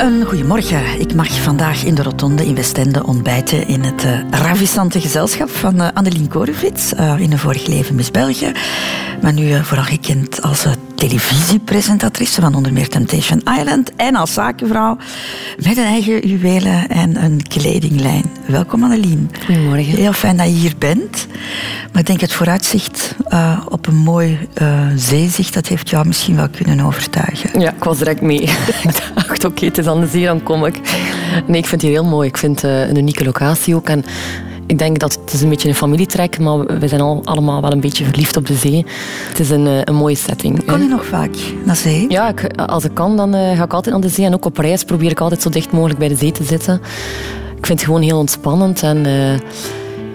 Een goedemorgen. Ik mag vandaag in de Rotonde in Westende ontbijten in het uh, ravissante gezelschap van uh, Annelien Korevits, uh, in een vorig leven Miss België, maar nu vooral gekend als televisiepresentatrice van onder meer Temptation Island en als zakenvrouw met een eigen juwelen en een kledinglijn. Welkom Annelien. Goedemorgen. Heel fijn dat je hier bent. Maar ik denk het vooruitzicht uh, op een mooi uh, zeezicht, dat heeft jou misschien wel kunnen overtuigen. Ja, ik was direct mee. ik dacht, oké, okay, het is aan de zee, dan kom ik. Nee, ik vind het hier heel mooi. Ik vind het uh, een unieke locatie ook. En ik denk dat het is een beetje een familietrek, maar we zijn al, allemaal wel een beetje verliefd op de zee. Het is een, een mooie setting. Kom je nog vaak naar zee? Ja, ik, als ik kan, dan ga ik altijd naar de zee. En ook op reis probeer ik altijd zo dicht mogelijk bij de zee te zitten. Ik vind het gewoon heel ontspannend. En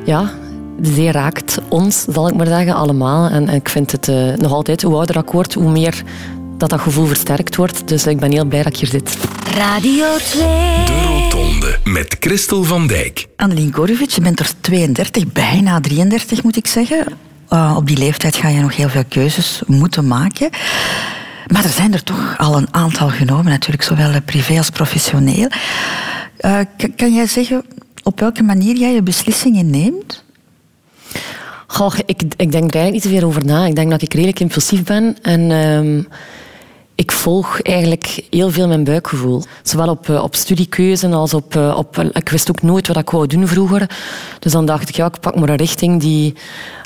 ja, de zee raakt ons, zal ik maar zeggen, allemaal. En, en ik vind het uh, nog altijd, hoe ouder ik word, hoe meer dat dat gevoel versterkt wordt. Dus ik ben heel blij dat ik hier zit. Radio 2. De Rotonde met Christel van Dijk. Annelien Korovic, je bent er 32, bijna 33 moet ik zeggen. Uh, op die leeftijd ga je nog heel veel keuzes moeten maken. Maar er zijn er toch al een aantal genomen, natuurlijk, zowel privé als professioneel. Uh, kan jij zeggen op welke manier jij je beslissingen neemt? Goh, ik, ik denk er eigenlijk niet zoveel over na. Ik denk dat ik redelijk impulsief ben. En um, ik volg eigenlijk heel veel mijn buikgevoel. Zowel op, op studiekeuzen als op, op... Ik wist ook nooit wat ik wou doen vroeger. Dus dan dacht ik, ja, ik pak maar een richting die...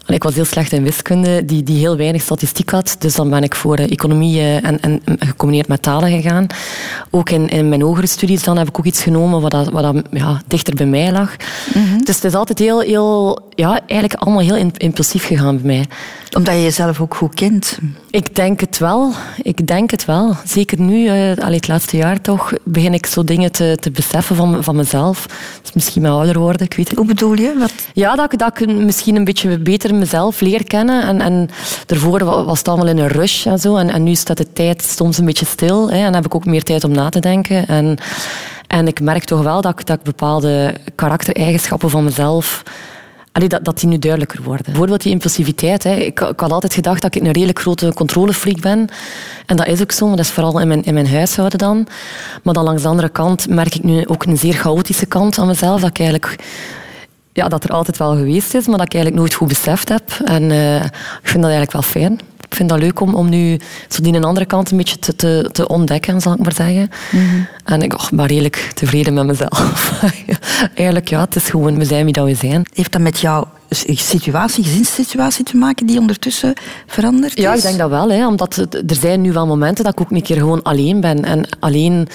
Ik was heel slecht in wiskunde, die, die heel weinig statistiek had. Dus dan ben ik voor economie en, en gecombineerd met talen gegaan. Ook in, in mijn hogere studies dan heb ik ook iets genomen wat, dat, wat dat, ja, dichter bij mij lag. Mm -hmm. Dus het is altijd heel, heel, ja, eigenlijk allemaal heel impulsief gegaan bij mij. Omdat je jezelf ook goed kent? Ik denk het wel. Ik denk het wel. Zeker nu, uh, allee, het laatste jaar toch, begin ik zo dingen te, te beseffen van, van mezelf. Dus misschien met ouder worden, ik weet het Hoe bedoel je? Wat? Ja, dat, dat ik misschien een beetje beter mezelf leer kennen. En, en daarvoor was het allemaal in een rush en zo. En, en nu staat de tijd soms een beetje stil. Hè, en heb ik ook meer tijd om na te denken. En, en ik merk toch wel dat ik, dat ik bepaalde karaktereigenschappen van mezelf... Allee, dat, dat die nu duidelijker worden. Bijvoorbeeld die impulsiviteit. Hè. Ik, ik had altijd gedacht dat ik een redelijk grote controlefreak ben. En dat is ook zo, maar dat is vooral in mijn, in mijn huishouden dan. Maar dan langs de andere kant merk ik nu ook een zeer chaotische kant aan mezelf. Dat ik eigenlijk ja, dat er altijd wel geweest is, maar dat ik eigenlijk nooit goed beseft heb. En uh, ik vind dat eigenlijk wel fijn. Ik vind dat leuk om, om nu zo die een andere kant een beetje te, te, te ontdekken, zal ik maar zeggen. Mm -hmm. En ik oh, ben redelijk tevreden met mezelf. eigenlijk, ja, het is gewoon, we zijn wie dat we zijn. Heeft dat met jouw situatie, gezinssituatie te maken die ondertussen veranderd is? Ja, ik denk dat wel. Hè, omdat er zijn nu wel momenten dat ik ook een keer gewoon alleen ben. En alleen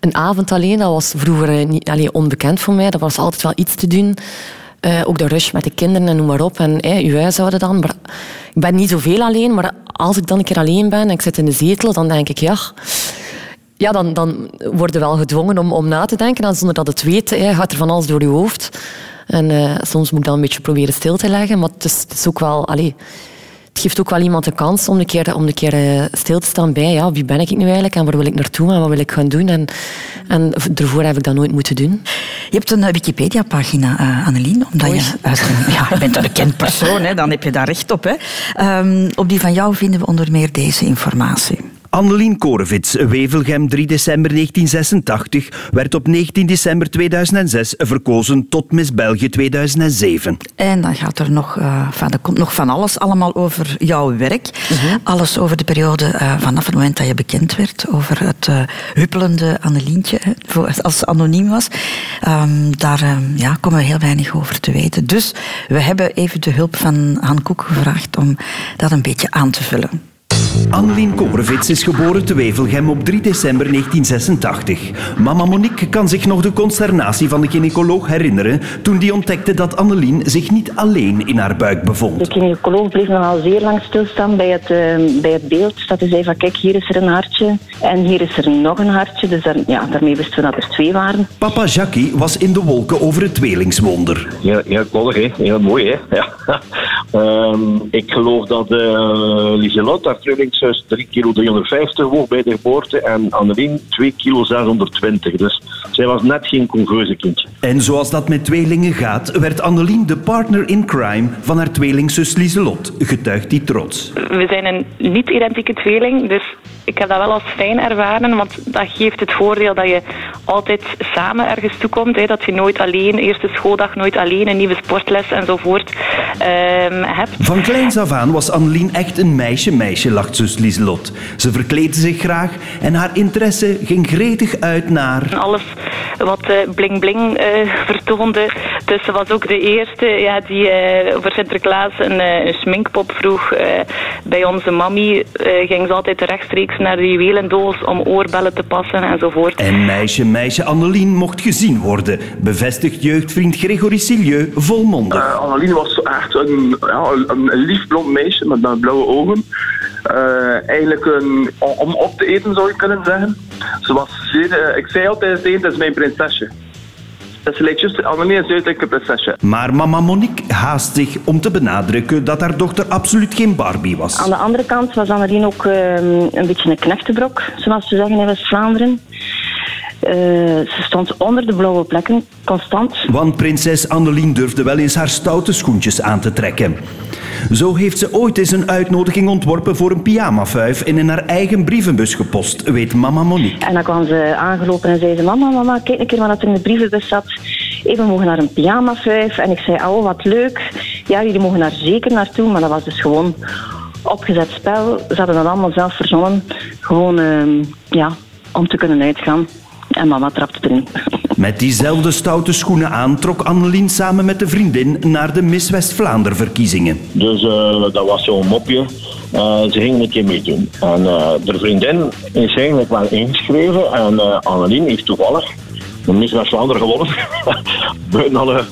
een avond alleen, dat was vroeger niet, allee, onbekend voor mij. Dat was altijd wel iets te doen. Uh, ook de rush met de kinderen en noem maar op. En hey, uw huishouden dan. Ik ben niet zoveel alleen, maar als ik dan een keer alleen ben en ik zit in de zetel, dan denk ik, ja... Ja, dan, dan word je wel gedwongen om, om na te denken. En zonder dat het weet, hey, gaat er van alles door je hoofd. En uh, soms moet ik dan een beetje proberen stil te leggen. Maar het is, ook wel... Allee, het geeft ook wel iemand de kans om een keer, om een keer uh, stil te staan bij ja, wie ben ik nu eigenlijk en waar wil ik naartoe en wat wil ik gaan doen. En, en daarvoor heb ik dat nooit moeten doen. Je hebt een Wikipedia-pagina, uh, Annelien. Omdat Oei. je, ja, je bent een bekend persoon, hè, dan heb je daar recht op. Hè. Um, op die van jou vinden we onder meer deze informatie. Annelien Korevits, Wevelgem 3 december 1986, werd op 19 december 2006 verkozen tot Miss België 2007. En dan gaat er nog, uh, van, er komt nog van alles allemaal over jouw werk. Uh -huh. Alles over de periode uh, vanaf het moment dat je bekend werd, over het uh, huppelende Annelientje, als ze anoniem was. Um, daar um, ja, komen we heel weinig over te weten. Dus we hebben even de hulp van Han Koek gevraagd om dat een beetje aan te vullen. Annelien Korevits is geboren te Wevelgem op 3 december 1986. Mama Monique kan zich nog de consternatie van de gynaecoloog herinneren toen die ontdekte dat Annelien zich niet alleen in haar buik bevond. De gynaecoloog bleef nogal zeer lang stilstaan bij het, uh, bij het beeld. Dat hij zei van kijk, hier is er een hartje en hier is er nog een hartje. Dus daar, ja, daarmee wisten we dat er twee waren. Papa Jackie was in de wolken over het tweelingswonder. Heel, heel koddig, hè? heel mooi. Hè? Ja. Ehm, ik geloof dat uh, Lieselot, haar tweelingzus, 3 kilo 350 woog bij de geboorte en Annelien 2 kilo 620. Dus zij was net geen conveuze kindje. En zoals dat met tweelingen gaat, werd Annelien de partner in crime van haar tweelingzus Lieselot. Getuigt die trots. We zijn een niet-identieke tweeling, dus ik heb dat wel als fijn ervaren, want dat geeft het voordeel dat je altijd samen ergens toekomt. Hè, dat je nooit alleen, eerste schooldag nooit alleen, een nieuwe sportles enzovoort um, hebt. Van kleins af aan was Annelien echt een meisje-meisje, lacht zus Lieselot. Ze verkleedde zich graag en haar interesse ging gretig uit naar... Alles wat bling-bling uh, uh, vertoonde. Dus ze was ook de eerste ja, die uh, voor Sinterklaas een, een sminkpop vroeg. bij onze mammy ging ze altijd rechtstreeks naar de juwelendoos om oorbellen te passen enzovoort. En meisje, meisje Annelien mocht gezien worden, bevestigt jeugdvriend Gregory Silieu volmondig. Uh, Annelien was echt een, ja, een, lief blond meisje met blauwe ogen. Uh, eigenlijk een, om op te eten zou je kunnen zeggen. Ze was zeer, uh, ik zei altijd, het is mijn prinsesje. Dat is lijkt Annelie is een prinsesje. Maar mama Monique haast zich om te benadrukken dat haar dochter absoluut geen Barbie was. Aan de andere kant was Annelien ook uh, een beetje een knechtenbrok, zoals ze zeggen in West-Vlaanderen. Uh, ze stond onder de blauwe plekken, constant. Want prinses Annelien durfde wel eens haar stoute schoentjes aan te trekken. Zo heeft ze ooit eens een uitnodiging ontworpen voor een pyjamafuif en in haar eigen brievenbus gepost, weet mama Monique. En dan kwam ze aangelopen en zei ze, mama, mama, kijk een keer wat er in de brievenbus zat. Even mogen naar een pyjamafuif. En ik zei, oh, wat leuk. Ja, jullie mogen daar zeker naartoe, maar dat was dus gewoon opgezet spel. Ze hadden dat allemaal zelf verzonnen. Gewoon, uh, ja, om te kunnen uitgaan. En mama trapte erin. Met diezelfde stoute schoenen aan trok Annelien samen met de vriendin naar de Miss West-Vlaanderen verkiezingen. Dus uh, dat was zo'n mopje. Uh, ze gingen een keer meedoen. En uh, de vriendin is eigenlijk wel ingeschreven. En uh, Annelien heeft toevallig de Miss West-Vlaanderen gewonnen. Buiten alle,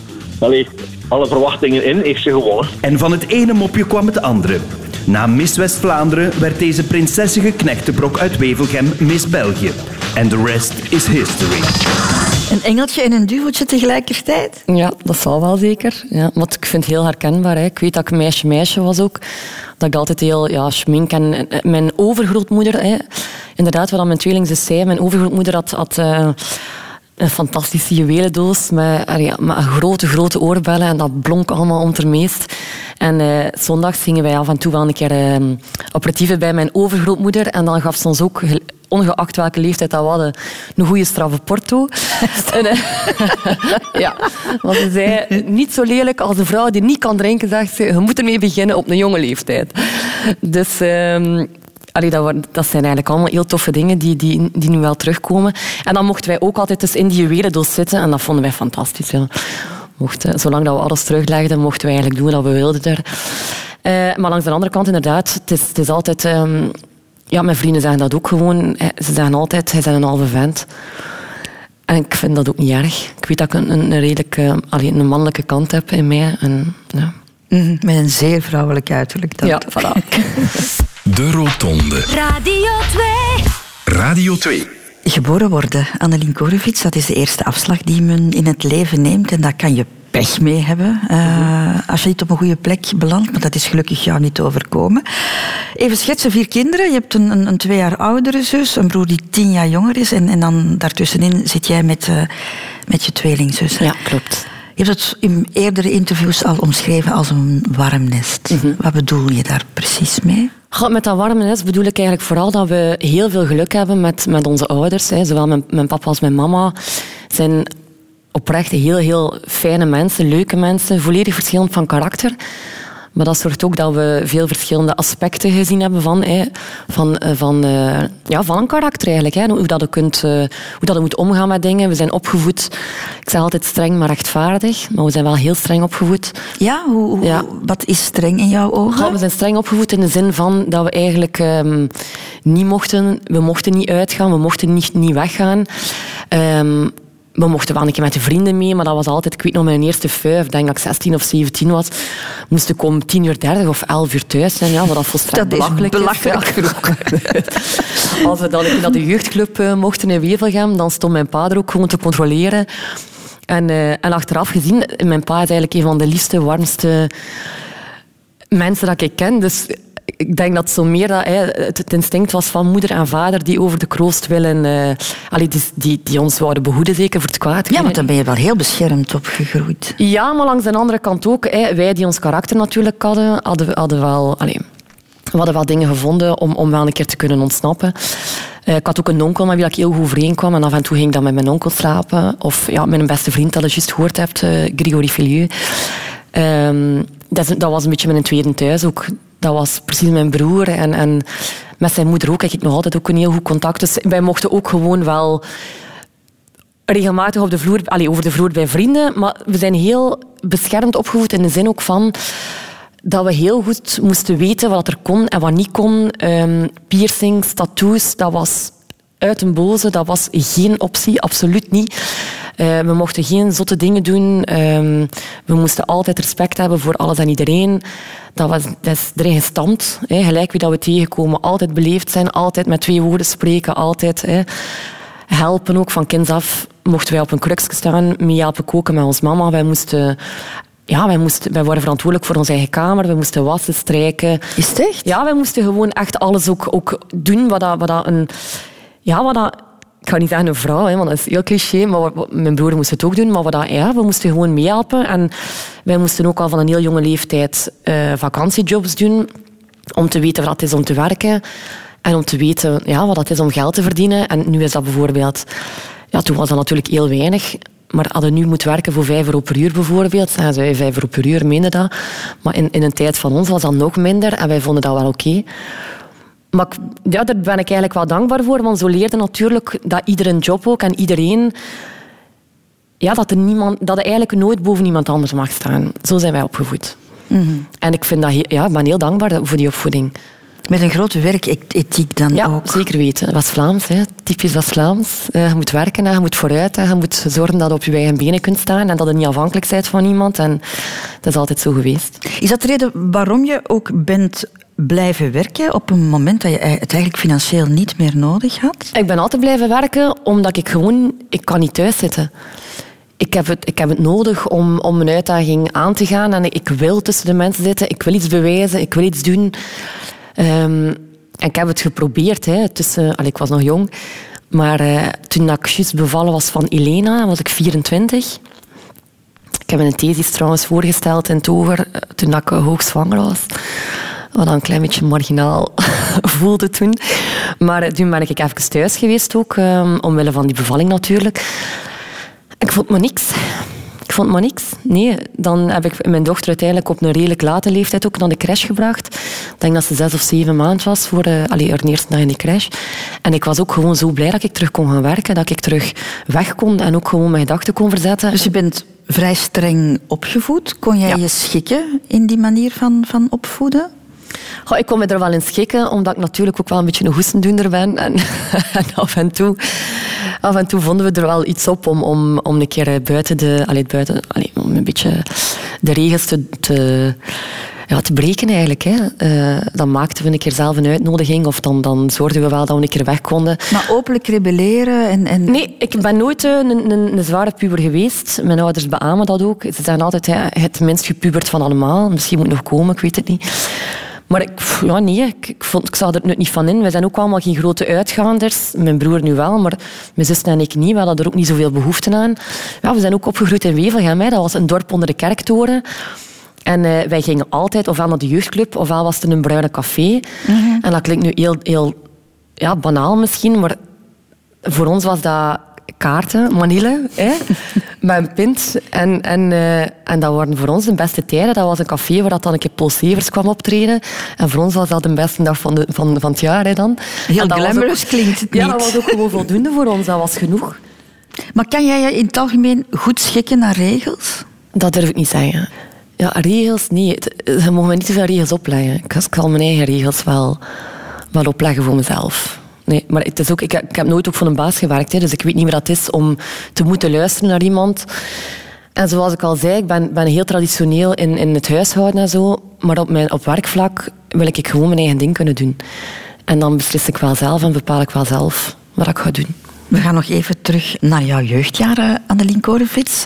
alle verwachtingen in heeft ze gewonnen. En van het ene mopje kwam het andere. Na Miss West-Vlaanderen werd deze prinsessige knechtenbrok uit Wevelgem Miss België. En de rest is history. Een engeltje en een duveltje tegelijkertijd? Ja, dat zal wel zeker. Ja, want ik vind het heel herkenbaar. Hè. Ik weet dat ik meisje-meisje was ook. Dat ik altijd heel ja, schmink. En mijn overgrootmoeder, hè, inderdaad, wat mijn tweeling zei, mijn overgrootmoeder had... had uh, een fantastische juwelendoos met, met grote, grote oorbellen. En dat blonk allemaal ondermeest. En uh, zondags gingen wij af en toe wel een keer uh, aperitieven bij mijn overgrootmoeder. En dan gaf ze ons ook ongeacht welke leeftijd dat we hadden, een goede straffe porto. en, uh, ja, want ze zei, niet zo lelijk als een vrouw die niet kan drinken, zegt ze, je moet ermee beginnen op een jonge leeftijd. Dus... Allee, dat, dat, zijn eigenlijk allemaal heel toffe dingen die, die, die nu wel terugkomen. En dan mochten wij ook altijd dus in die juwelendoos zitten en dat vonden wij fantastisch. Ja. Mochten, zolang dat we alles teruglegden, mochten wij eigenlijk doen wat we wilden daar. Uh, maar langs de andere kant, inderdaad, het is, het is altijd... Um, ja, mijn vrienden zeggen dat ook gewoon. Ze zeggen altijd, hij is een halve vent. En ik vind dat ook niet erg. Ik weet dat ik een, een redelijk uh, alleen een mannelijke kant heb in mij. En, ja. Mm, met een zeer vrouwelijk uiterlijk. Dat. Ja, voilà. De Rotonde. Radio 2. Radio 2. Geboren worden, Annelien Korevits, dat is de eerste afslag die men in het leven neemt. En dat kan je pech mee hebben uh, als je niet op een goede plek belandt. Maar dat is gelukkig jou niet overkomen. Even schetsen, vier kinderen. Je hebt een, een, een, twee jaar oudere zus, een broer die tien jaar jonger is. En, en dan daartussenin zit jij met, uh, met je tweelingzus. Ja, klopt. Je hebt het in eerdere interviews al omschreven als een warm nest. Mm -hmm. Wat bedoel je daar precies mee? Met dat warme nest bedoel ik eigenlijk vooral dat we heel veel geluk hebben met, met onze ouders. Hè. Zowel mijn, mijn papa als mijn mama zijn oprecht heel, heel fijne mensen, leuke mensen, volledig verschillend van karakter. Maar dat zorgt ook dat we veel verschillende aspecten gezien hebben van, hè, van, eh, van, uh, ja, van een karakter eigenlijk. Hè. Hoe, dat je kunt, uh, hoe dat je moet omgaan met dingen. We zijn opgevoed, ik zeg altijd streng maar rechtvaardig, maar we zijn wel heel streng opgevoed. Ja, hoe, ja. wat is streng in jouw ogen? Ja, we zijn streng opgevoed in de zin van dat we eigenlijk um, niet mochten, we mochten niet uitgaan, we mochten niet, niet weggaan. Um, we mochten wel een keer met de vrienden mee, maar dat was altijd, ik weet nog, mijn eerste vijf, denk dat ik 16 of 17 was, moest ik om 10 uur 30 of 11 uur thuis zijn, ja, wat dat volstrekt dat belachelijk is. Belachelijk. Als we dan naar de jeugdclub uh, mochten in Wevelgem, dan stond mijn pa er ook gewoon te controleren. En, uh, en achteraf gezien, mijn pa is eigenlijk een van de liefste, warmste Mensen dat ik ken, dus ik denk dat zo meer dat, hè, het, instinct was van moeder en vader die over de kroost willen, uh, allee, die, die, die, ons wouden behoeden, zeker voor het kwaad. Ja, want dan ben je wel heel beschermd opgegroeid. Ja, maar langs de andere kant ook. Hè, wij die ons karakter natuurlijk hadden, hadden, hadden wel... Allee, we hadden wel dingen gevonden om, om wel een keer te kunnen ontsnappen. Uh, ik had ook een onkel met wie ik heel goed overeenkwam. En af en toe ging ik dan met mijn onkel slapen. Of ja, met een beste vriend dat je juist gehoord hebt, uh, Grigory Filieu. Um, dat, dat, was een beetje mijn tweede thuis ook dat was precies mijn broer. En, en met zijn moeder ook heb ik nog altijd ook een heel goed contact. Dus wij mochten ook gewoon wel regelmatig op de vloer, allez, over de vloer bij vrienden. Maar we zijn heel beschermd opgevoed in de zin ook van dat we heel goed moesten weten wat er kon en wat niet kon. Um, piercings, tattoos, dat was uit een boze. Dat was geen optie, absoluut niet. Uh, we mochten geen zotte dingen doen. Uh, we moesten altijd respect hebben voor alles en iedereen. Dat, was, dat is erin gestampt. Hè. Gelijk wie dat we tegenkomen. Altijd beleefd zijn, altijd met twee woorden spreken. Altijd hè. helpen ook. Van kinds af mochten wij op een krukje staan. Mee helpen koken met ons mama. Wij moesten ja, wij, moesten, wij waren verantwoordelijk voor onze eigen kamer. We moesten wassen, strijken. Is het echt? Ja, wij moesten gewoon echt alles ook, ook doen wat, dat, wat dat een... Ja, wat dat ik ga niet zeggen een vrouw, hè, want dat is heel cliché, maar mijn broer moest het ook doen. Maar we, dat, ja, we moesten gewoon meehelpen. En wij moesten ook al van een heel jonge leeftijd uh, vakantiejobs doen, om te weten wat het is om te werken. En om te weten ja, wat het is om geld te verdienen. En nu is dat bijvoorbeeld... Ja, toen was dat natuurlijk heel weinig. Maar hadden nu moeten werken voor 5 euro per uur bijvoorbeeld, zeggen ze 5 euro per uur, meende dat. Maar in, in een tijd van ons was dat nog minder en wij vonden dat wel oké. Maar ja, daar ben ik eigenlijk wel dankbaar voor, want zo leerde natuurlijk dat iedere job ook en iedereen... Ja, dat, er niemand, dat er eigenlijk nooit boven iemand anders mag staan. Zo zijn wij opgevoed. Mm En ik, vind dat, ja, ik ben heel dankbaar voor die opvoeding. Met een grote werkethiek dan ja, ook. zeker weten. West-Vlaams, typisch West-Vlaams. Uh, je moet werken, en je moet vooruit. je moet zorgen dat je op je eigen benen kunt staan en dat je niet afhankelijk bent van iemand. En dat is altijd zo geweest. Is dat de reden waarom je ook bent blijven werken op een moment dat je het eigenlijk financieel niet meer nodig had? Ik ben altijd blijven werken omdat ik gewoon... Ik kan niet thuis zitten. Ik heb het, ik heb het nodig om, om een uitdaging aan te gaan en ik wil tussen de mensen zitten. Ik wil iets bewijzen, ik wil iets doen. Um, en ik heb het geprobeerd. Hè, tussen, allee, ik was nog jong. Maar uh, toen ik bevallen was van Elena, was ik 24. Ik heb een thesis trouwens voorgesteld in Tover eh, toen ik hoogzwanger was. Wat een klein beetje marginaal voelde toen. Maar eh, toen ben ik even thuis geweest ook, um, omwille van die bevalling natuurlijk. Ik vond me niks. Ik vond maar niks. Nee, dan heb ik mijn dochter uiteindelijk op een redelijk late leeftijd ook naar de crash gebracht. Ik denk dat ze zes of zeven maanden was voor uh, allee, haar eerste dag in de crash. En ik was ook gewoon zo blij dat ik terug kon gaan werken, dat ik terug weg kon en ook gewoon mijn gedachten kon verzetten. Dus je bent vrij streng opgevoed. Kon jij je schikken in die manier van, van opvoeden? Ik kon me er wel in schikken, omdat ik natuurlijk ook wel een beetje een hoestendoender ben. En, en, af, en toe, af en toe vonden we er wel iets op om, om, om een keer buiten de... Allee, buiten, allee, om een beetje de regels te, te ja, te breken eigenlijk. Hè. Uh, dan maakten we een keer zelf een uitnodiging of dan, dan zorgden we wel dat we een keer weg konden. Maar openlijk rebelleren? En, en... Nee, ik ben nooit een, een, een, zware puber geweest. Mijn ouders beamen dat ook. Ze zijn altijd het minst gepubert van allemaal. Misschien moet het nog komen, ik weet het niet. Maar ik, ja, nee, ik, ik, vond, ik zag er niet van in. We zijn ook allemaal geen grote uitgaanders. Mijn broer nu wel, maar mijn zus en ik niet. We hadden er ook niet zoveel behoefte aan. Ja, we zijn ook opgegroeid in Wevelgem. Hè. Dat was een dorp onder de kerktoren. En uh, wij gingen altijd ofwel naar de jeugdclub, ofwel was het een bruine café. Mhm. En dat klinkt nu heel, heel ja, banaal misschien, maar voor ons was dat kaarten, manille, hè, met een pint. En, en, uh, en dat waren voor ons de beste tijden. Dat was een café waar dat dan een keer Paul Severs kwam optreden. En voor ons was dat de beste dag van, de, van, van het jaar. Hè, dan. Heel glamorous klinkt het niet. Ja, dat was ook gewoon voldoende voor ons. Dat was genoeg. Maar kan jij je in het algemeen goed schikken naar regels? Dat durf ik niet zeggen. Ja, regels, nee. Ze mogen me niet te veel regels opleggen. Ik kan mijn eigen regels wel, wel opleggen voor mezelf. Nee, maar het is ook, ik, ik heb nooit ook voor een baas gewerkt, hè, dus ik weet niet meer wat het is om te moeten luisteren naar iemand. En zoals ik al zei, ik ben, ben heel traditioneel in, in het huishouden en zo. Maar op, mijn, op werkvlak wil ik gewoon mijn eigen ding kunnen doen. En dan beslis ik wel zelf en bepaal ik wel zelf wat ik ga doen. We gaan nog even terug naar jouw jeugdjaren, Annelien Korevits.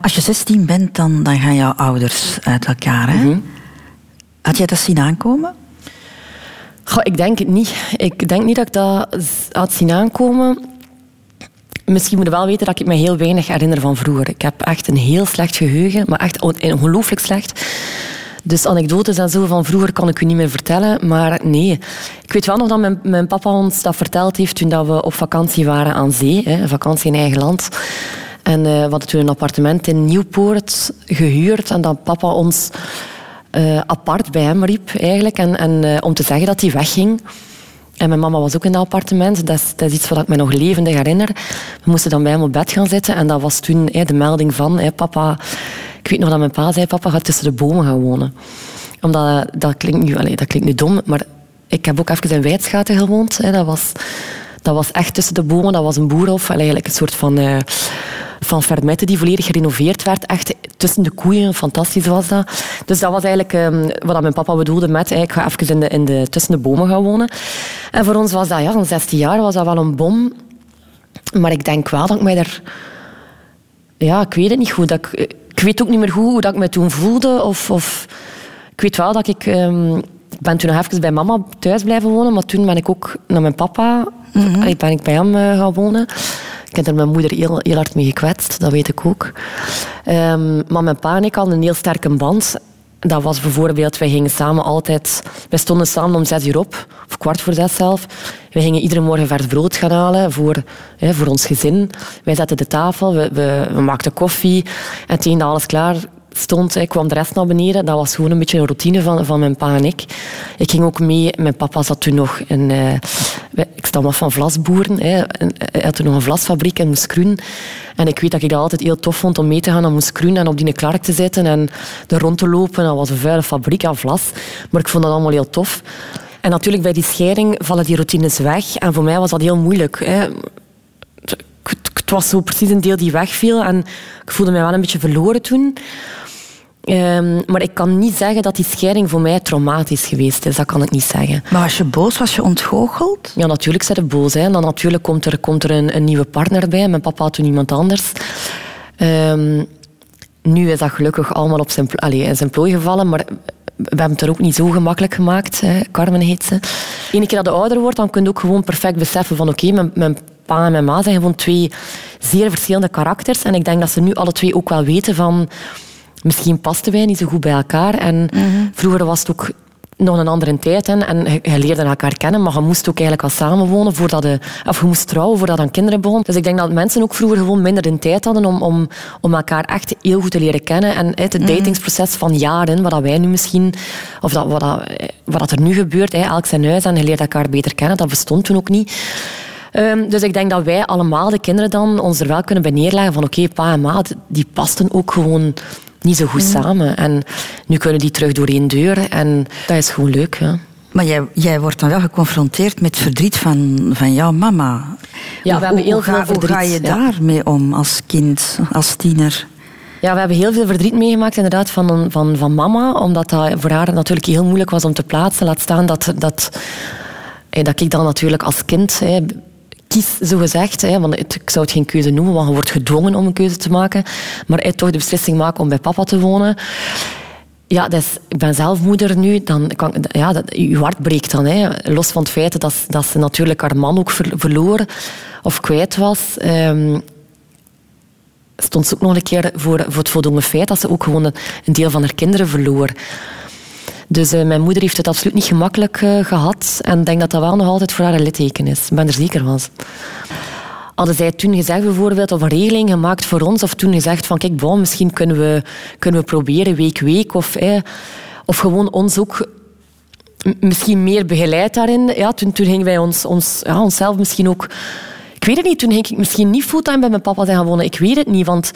Als je 16 bent, dan, dan gaan jouw ouders uit elkaar. Hè? Mhm. Had jij dat zien aankomen? Ik denk het niet. Ik denk niet dat ik dat had zien aankomen. Misschien moet je wel weten dat ik me heel weinig herinner van vroeger. Ik heb echt een heel slecht geheugen, maar echt ongelooflijk slecht. Dus anekdotes en zo van vroeger kan ik u niet meer vertellen. Maar nee, ik weet wel nog dat mijn, papa ons dat verteld heeft toen we op vakantie waren aan zee. Hè, vakantie in eigen land. En uh, we hadden toen een appartement in Nieuwpoort gehuurd. En dat papa ons uh, apart bij hem riep eigenlijk. En, en uh, om te zeggen dat hij wegging. En mijn mama was ook in dat appartement. Dat is, dat iets wat ik me nog levendig herinner. We moesten dan bij hem op bed gaan zitten. En dat was toen de melding van... papa... Ik weet nog dat mijn pa zei... Papa gaat tussen de bomen gaan wonen. Omdat... Dat klinkt nu, allez, dat klinkt nu dom, maar... Ik heb ook even in Wijtschaten gewoond. Dat, was, dat was echt tussen de bomen. Dat was een boerhof. Eigenlijk een soort van... Uh, van Fermette die volledig gerenoveerd werd. Echt tussen de koeien. Fantastisch was dat. Dus dat was eigenlijk um, wat mijn papa bedoelde met ik ga even in de, in de, tussen de bomen gaan wonen. En voor ons was dat, ja, van 16 jaar was dat wel een bom. Maar ik denk wel dat ik mij daar... Ja, ik weet het niet goed. Dat ik, ik weet ook niet meer goed hoe dat ik me toen voelde. Of, of ik weet wel dat ik... Ik ben toen nog even bij mama thuis blijven wonen, maar toen ben ik ook naar mijn papa... Mm -hmm. ben ik bij hem uh, gaan wonen. Ik heb er mijn moeder heel, heel hard mee gekwetst, dat weet ik ook. Um, maar mijn pa en ik hadden een heel sterke band. Dat was bijvoorbeeld, wij gingen samen altijd... Wij stonden samen om zes uur op, of kwart voor zes zelf. Wij gingen iedere morgen vers brood gaan halen voor, hè, voor ons gezin. Wij zetten de tafel, we, we, we maakten koffie. En tegen dat alles klaar stond, ik kwam de rest naar beneden. Dat was gewoon een beetje een routine van, van mijn pa en ik. Ik ging ook mee. Mijn papa zat toen nog in... Uh, ik stam af van vlasboeren. Hè. Hij had toen nog een vlasfabriek in Moeskroen. En ik weet dat ik dat altijd heel tof vond om mee te gaan naar Moeskroen en op die Clark te zitten en er rond te lopen. Dat was een vuile fabriek aan vlas. Maar ik vond dat allemaal heel tof. En natuurlijk, bij die scheiding vallen die routines weg. En voor mij was dat heel moeilijk. Hè het was zo precies een deel die wegviel. En ik voelde mij wel een beetje verloren toen. Um, maar ik kan niet zeggen dat die scheiding voor mij traumatisch geweest is. Dat kan ik niet zeggen. Maar was je boos? Was je ontgoocheld? Ja, natuurlijk zijn je boos. Hè. En dan natuurlijk komt er, komt er een, een nieuwe partner bij. Mijn papa had toen iemand anders. Um, nu is dat gelukkig allemaal op zijn, allez, in zijn plooi gevallen. Maar we hebben het er ook niet zo gemakkelijk gemaakt. Hè. Carmen heet ze. Eén keer dat je ouder wordt, dan kun je ook gewoon perfect beseffen van oké, okay, mijn, mijn pa en mijn ma zijn gewoon twee zeer verschillende karakters. En ik denk dat ze nu alle twee ook wel weten van... Misschien pasten wij niet zo goed bij elkaar. En vroeger was het ook nog een andere tijd. Hè. En je, leerde elkaar kennen, maar je moest ook eigenlijk wel samenwonen voordat je... Of je moest trouwen voordat je aan kinderen begon. Dus ik denk dat mensen ook vroeger gewoon minder de tijd hadden om, om, om elkaar echt heel goed te leren kennen. En het datingsproces van jaren, wat wij nu misschien... Of dat, wat, dat, wat dat er nu gebeurt, hè, elk zijn huis en je leert elkaar beter kennen, dat bestond toen ook niet. Um, dus ik denk dat wij allemaal, de kinderen dan, ons er wel kunnen bij neerleggen van oké, pa en ma, die pasten ook gewoon niet zo goed samen. En nu kunnen die terug door één deur en dat is gewoon leuk. Ja. Maar jij, jij wordt dan wel geconfronteerd met verdriet van, van jouw mama. Ja, we hebben heel veel verdriet. Hoe ga je daarmee om als kind, als tiener? Ja, we hebben heel veel verdriet meegemaakt inderdaad van, van, van mama. Omdat dat voor haar natuurlijk heel moeilijk was om te plaatsen. Laat staan dat, dat, dat ik dan natuurlijk als kind kies, zo gezegd. Hè, want ik zou het geen keuze noemen, want je wordt gedwongen om een keuze te maken. Maar hij toch de beslissing maken om bij papa te wonen. Ja, dus, ik ben zelf moeder nu. Dan kan, ja, dat, je hart breekt dan. Hè. Los van het feit dat, dat ze natuurlijk haar man ook verloor of kwijt was. Um, stond ze ook nog een keer voor, voor het voldongen feit dat ze ook gewoon een, een deel van haar kinderen verloor. Dus uh, mijn moeder heeft het absoluut niet gemakkelijk uh, gehad. En ik denk dat dat wel nog altijd voor haar een litteken is. Ik ben er zeker van. Hadden zij toen gezegd bijvoorbeeld, of een regeling gemaakt voor ons, of toen gezegd van kijk, bon, misschien kunnen we, kunnen we proberen week week, of, eh, of gewoon ons ook misschien meer begeleid daarin. Ja, toen, toen gingen wij ons, ons, ja, onszelf misschien ook... Ik weet het niet, toen ging ik misschien niet fulltime bij mijn papa zijn gaan wonen. Ik weet het niet, want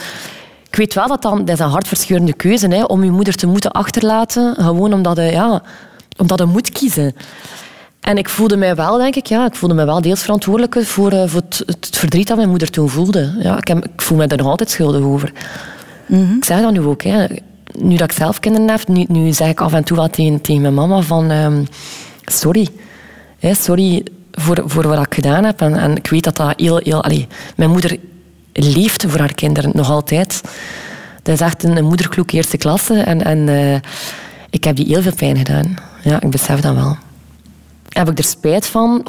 ik weet wel dat dan, dat is een hartverscheurende keuze hè, om je moeder te moeten achterlaten. Gewoon omdat je, ja, omdat je moet kiezen. En ik voelde mij wel, denk ik, ja, ik voelde mij wel deels verantwoordelijk voor, uh, voor het, het, verdriet dat mijn moeder toen voelde. Ja, ik, heb, ik voel me daar nog altijd schuldig over. Mm Ik zeg dat nu ook. Hè. Nu dat ik zelf kinderen heb, nu, nu zeg ik af en toe wat tegen, tegen mijn mama van... Um, sorry. Hè, sorry voor, voor wat ik gedaan heb. En, en ik weet dat dat heel... heel allee, mijn moeder leeft voor haar kinderen, nog altijd. Dat is echt een, moederkloek eerste klasse. En, en uh, ik heb die heel veel pijn gedaan. Ja, ik besef dat wel. Heb ik er spijt van?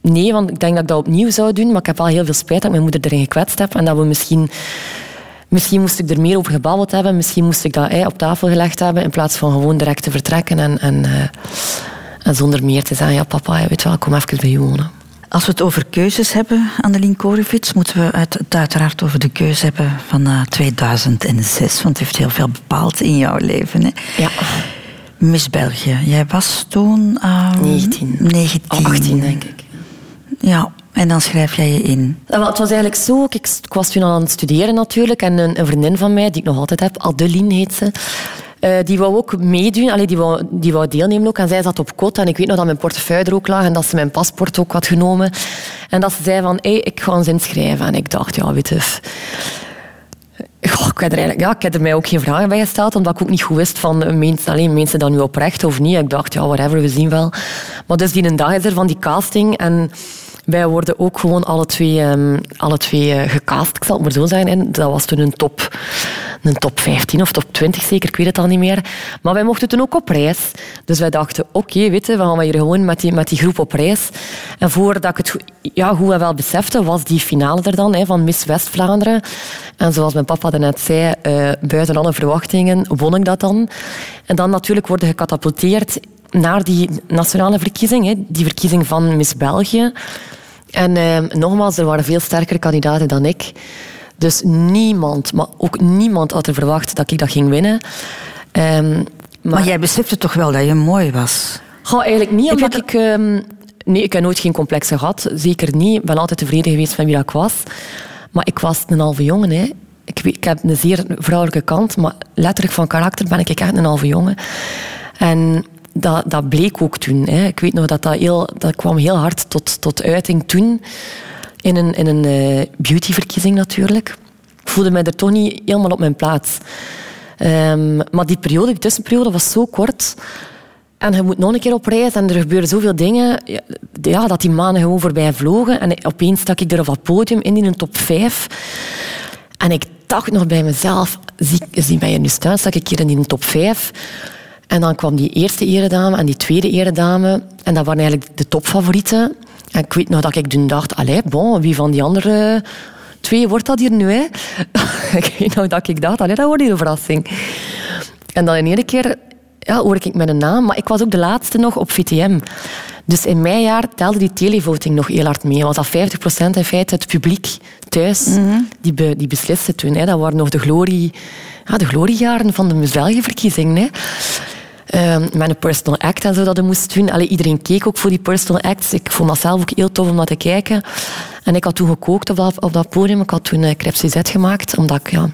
Nee, want ik denk dat ik dat opnieuw zou doen. Maar ik heb wel heel veel spijt dat mijn moeder erin gekwetst heb. En dat we misschien... Misschien moest ik er meer over gebabbeld hebben. Misschien moest ik dat op tafel gelegd hebben. In plaats van gewoon direct te vertrekken. En, en, uh, en zonder meer te zeggen... Ja, papa, weet wel, kom even bij je wonen. Als we het over keuzes hebben, Annelien Korevits, moeten we het uiteraard over de keuze hebben van uh, 2006. Want het heeft heel veel bepaald in jouw leven. Hè? Ja. Miss België. Jij was toen... Uh, 19. 19. 18, denk ik. Ja, en dan schrijf jij je in. Wel, het was eigenlijk zo, ik, ik was toen aan het studeren natuurlijk. En een, een, vriendin van mij, die ik nog altijd heb, Adeline heet ze. Uh, die wou ook meedoen, Allee, die, wou, die wou deelnemen ook. En zij zat op kot en ik weet nog dat mijn portefeuille er ook lag en dat ze mijn paspoort ook had genomen. En dat ze zei van, hey, ik ga eens inschrijven. En ik dacht, ja, weet je... Ik, heb er eigenlijk, ja, ik heb er mij ook geen vragen bij gesteld, omdat ik ook niet goed wist van mensen, alleen mensen dat nu oprecht of niet. Ik dacht, ja, whatever, we zien wel. Maar dus die een dag is er van die casting en wij worden ook gewoon alle twee, um, alle twee uh, gecast, ik zal het maar zo zeggen. En dat was toen een top, een top 15 of top 20 zeker, ik weet het al niet meer. Maar wij mochten toen ook op reis. Dus wij dachten, oké, okay, we gaan hier gewoon met die, met die groep op reis. En voordat ik het ja, goed en wel besefte, was die finale er dan, hè, van Miss West-Vlaanderen. En zoals mijn papa net zei, uh, buiten alle verwachtingen won ik dat dan. En dan natuurlijk worden gecatapulteerd naar die nationale verkiezing, hè, die verkiezing van Miss België. En eh, nogmaals, er waren veel sterkere kandidaten dan ik. Dus niemand, maar ook niemand had er verwacht dat ik dat ging winnen. Um, maar, maar, jij besefte toch wel dat je mooi was? Goh, eigenlijk niet, omdat ik... Um, nee, ik heb nooit geen complexen gehad. Zeker niet. Ik ben altijd tevreden geweest met wie ik was. Maar ik was een halve jongen. Hè. Ik, ik heb een zeer vrouwelijke kant, maar letterlijk van karakter ben ik echt een halve jongen. En dat, dat bleek ook toen. Hè. Ik weet nog dat dat, heel, dat kwam heel hard tot, tot uiting toen. In een, in een uh, beautyverkiezing natuurlijk. Ik voelde mij er toch niet helemaal op mijn plaats. Um, maar die periode, die tussenperiode, was zo kort. En je moet nog een keer op reis en er gebeuren zoveel dingen. Ja, dat die maanden gewoon voorbij vlogen. En opeens stak ik er op het podium in, in een top 5. En ik dacht nog bij mezelf, zie, zie bij je nu staan, stak ik hier in die top 5. En dan kwam die eerste eredame en die tweede eredame. En dat waren eigenlijk de topfavorieten. En ik weet nog dat ik toen dacht, allee, bon, wie van die andere twee wordt dat hier nu? Hè? ik weet nog dat ik dacht, allee, dat wordt hier een verrassing. En dan in één keer ja, hoor ik mijn naam. Maar ik was ook de laatste nog op VTM. Dus in mijn jaar telde die televoting nog heel hard mee. Was dat 50% in feite het publiek thuis mm die, be, die besliste toen. Hè. Dat waren nog de, glorie, ja, de gloriejaren van de België-verkiezing. Uh, met een personal act en zo dat je moest doen. Allee, iedereen keek ook voor die personal acts. Ik vond dat zelf ook heel tof om dat te kijken. En ik had toen gekookt op dat, op dat podium. Ik had toen uh, crêpes gemaakt, omdat ik... Ja,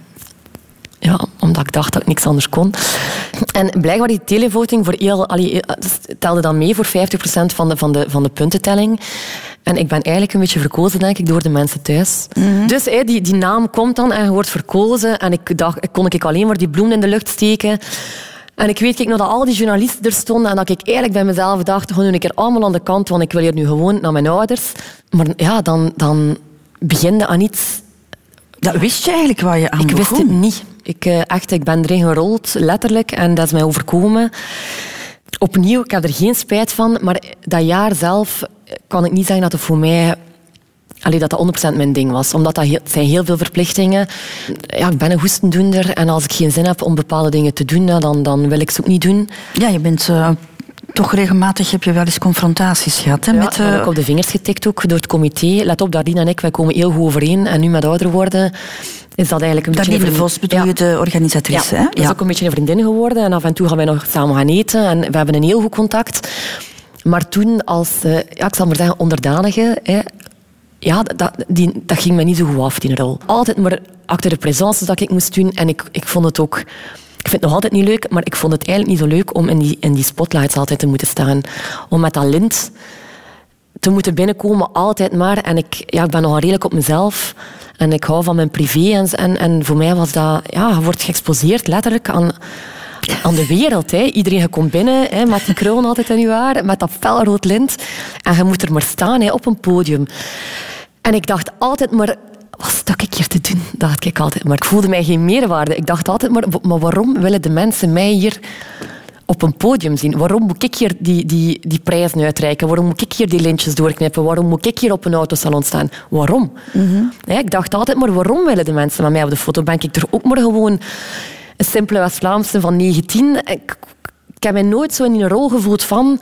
ja, omdat ik dacht dat ik niks anders kon. En blijkbaar die televoting voor heel, allee, eh, telde dan mee voor 50% van de, van, de, van de puntentelling. En ik ben eigenlijk een beetje verkozen, denk ik, door de mensen thuis. Mhm. Dus hey, die, die naam komt dan en je wordt verkozen. En ik dacht, kon ik alleen maar die bloem in de lucht steken. En ik weet ik nog dat al die journalisten er stonden en dat ik eigenlijk bij mezelf dacht, gewoon een keer allemaal aan de kant, want ik wil hier nu gewoon naar mijn ouders. Maar ja, dan, dan begin je aan iets... Dat wist je eigenlijk waar je aan Ik wist het niet. Ik, eh, echt, ik ben erin gerold, letterlijk, en dat is mij overkomen. Opnieuw, ik heb er geen spijt van, maar dat jaar zelf kan ik niet zeggen dat het voor mij Allee, dat dat 100% mijn ding was. Omdat dat heel, zijn heel veel verplichtingen. Ja, ik ben een goestendoender en als ik geen zin heb om bepaalde dingen te doen, dan, dan wil ik ze ook niet doen. Ja, je bent... Uh, toch regelmatig heb je wel eens confrontaties gehad. Hè, ja, met, uh... ik op de vingers getikt ook door het comité. Let op, Dardine en ik, wij komen heel goed overeen. En nu met ouder worden is dat eigenlijk een beetje... de Vos bedoel je, de organisatrice. Ja, hè? dat is ook een beetje een vriendin geworden. En af en toe gaan wij nog samen gaan eten. En we hebben een heel goed contact. Maar toen als, uh, ja, ik zal maar zeggen, onderdanige, hè, ja, dat, die, dat ging me niet zo goed af, die rol. Altijd maar achter de présence dat ik moest doen. En ik, ik vond het ook... Ik vind het nog altijd niet leuk, maar ik vond het eigenlijk niet zo leuk om in die, in die spotlights altijd te moeten staan. Om met dat lint te moeten binnenkomen, altijd maar. En ik, ja, ik ben nogal redelijk op mezelf. En ik hou van mijn privé. En, en, en voor mij was dat... Ja, wordt geëxposeerd letterlijk aan aan de wereld. Hè. Iedereen komt binnen hè, met die kroon altijd in je haar, met dat felrood lint. En je moet er maar staan hè, op een podium. En ik dacht altijd maar, wat stak ik hier te doen? Dacht ik altijd. Maar ik voelde mij geen meerwaarde. Ik dacht altijd, maar, maar waarom willen de mensen mij hier op een podium zien? Waarom moet ik hier die, die, die prijzen uitreiken? Waarom moet ik hier die lintjes doorknippen? Waarom moet ik hier op een autosalon staan? Waarom? Ja, ik dacht altijd, maar waarom willen de mensen met mij op de foto? Ben ik er ook maar gewoon een simpele West-Vlaamse van 19? Ik, ik heb mij nooit zo in een rol gevoeld van...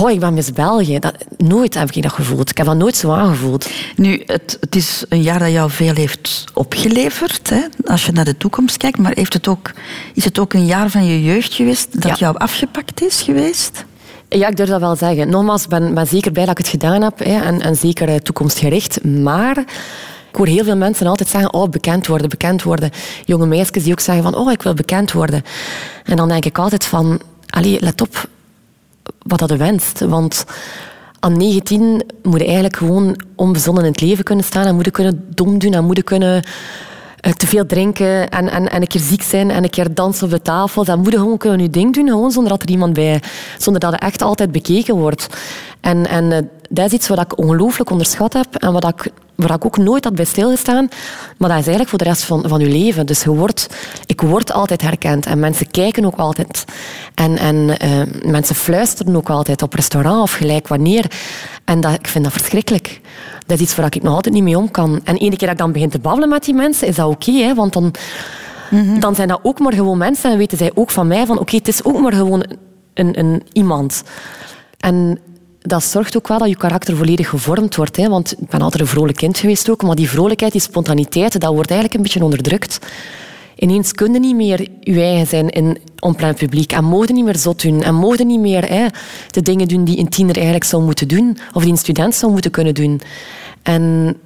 Oh, ik ben Miss België. Dat, nooit heb ik dat gevoeld. Ik heb dat nooit zo aangevoeld. Nu, het, het is een jaar dat jou veel heeft opgeleverd, hè, als je naar de toekomst kijkt. Maar heeft het ook, is het ook een jaar van je jeugd geweest dat Ja. jou afgepakt is geweest? Ja, ik durf dat wel zeggen. Nogmaals, ik ben, ben zeker blij dat ik het gedaan heb. Hè, en, en zeker eh, toekomstgericht. Maar ik hoor heel veel mensen altijd zeggen, oh, bekend worden, bekend worden. Jonge meisjes die ook zeggen van, oh, ik wil bekend worden. En dan denk ik altijd van, allee, let op wat dat je wenst. Want aan 19 moet je eigenlijk gewoon onbezonnen in het leven kunnen staan. En moet je kunnen dom doen en moet je kunnen eh, te veel drinken en, en, en een keer ziek zijn en een keer dansen op de tafel. Dan moet je gewoon kunnen je ding doen, gewoon zonder dat er iemand bij... Zonder dat je echt altijd bekeken wordt. En, en eh, dat is iets wat ik ongelooflijk onderschat heb en wat ik, waar ik ook nooit had bij stilgestaan. Maar dat is eigenlijk voor de rest van, van je leven. Dus je wordt, ik word altijd herkend en mensen kijken ook altijd. En, en eh, mensen fluisteren ook altijd op restaurant of gelijk wanneer. En dat, ik vind dat verschrikkelijk. Dat is iets waar ik nog altijd niet mee om kan. En ene keer dat ik dan begin te babbelen met die mensen, is dat oké. hè, want dan, dan zijn dat ook maar gewoon mensen en weten zij ook van mij van oké, het is ook maar gewoon een, een iemand. En dat zorgt ook wel dat je karakter volledig gevormd wordt. Hè? Want ik ben altijd een vrolijk kind geweest ook, maar die vrolijkheid, die spontaniteit, dat wordt eigenlijk een beetje onderdrukt. Ineens kun je niet meer je eigen zijn in onplein publiek. En mogen niet meer zot doen. En mogen niet meer hè, de dingen doen die een tiener eigenlijk zou moeten doen. Of die een student zou moeten kunnen doen. En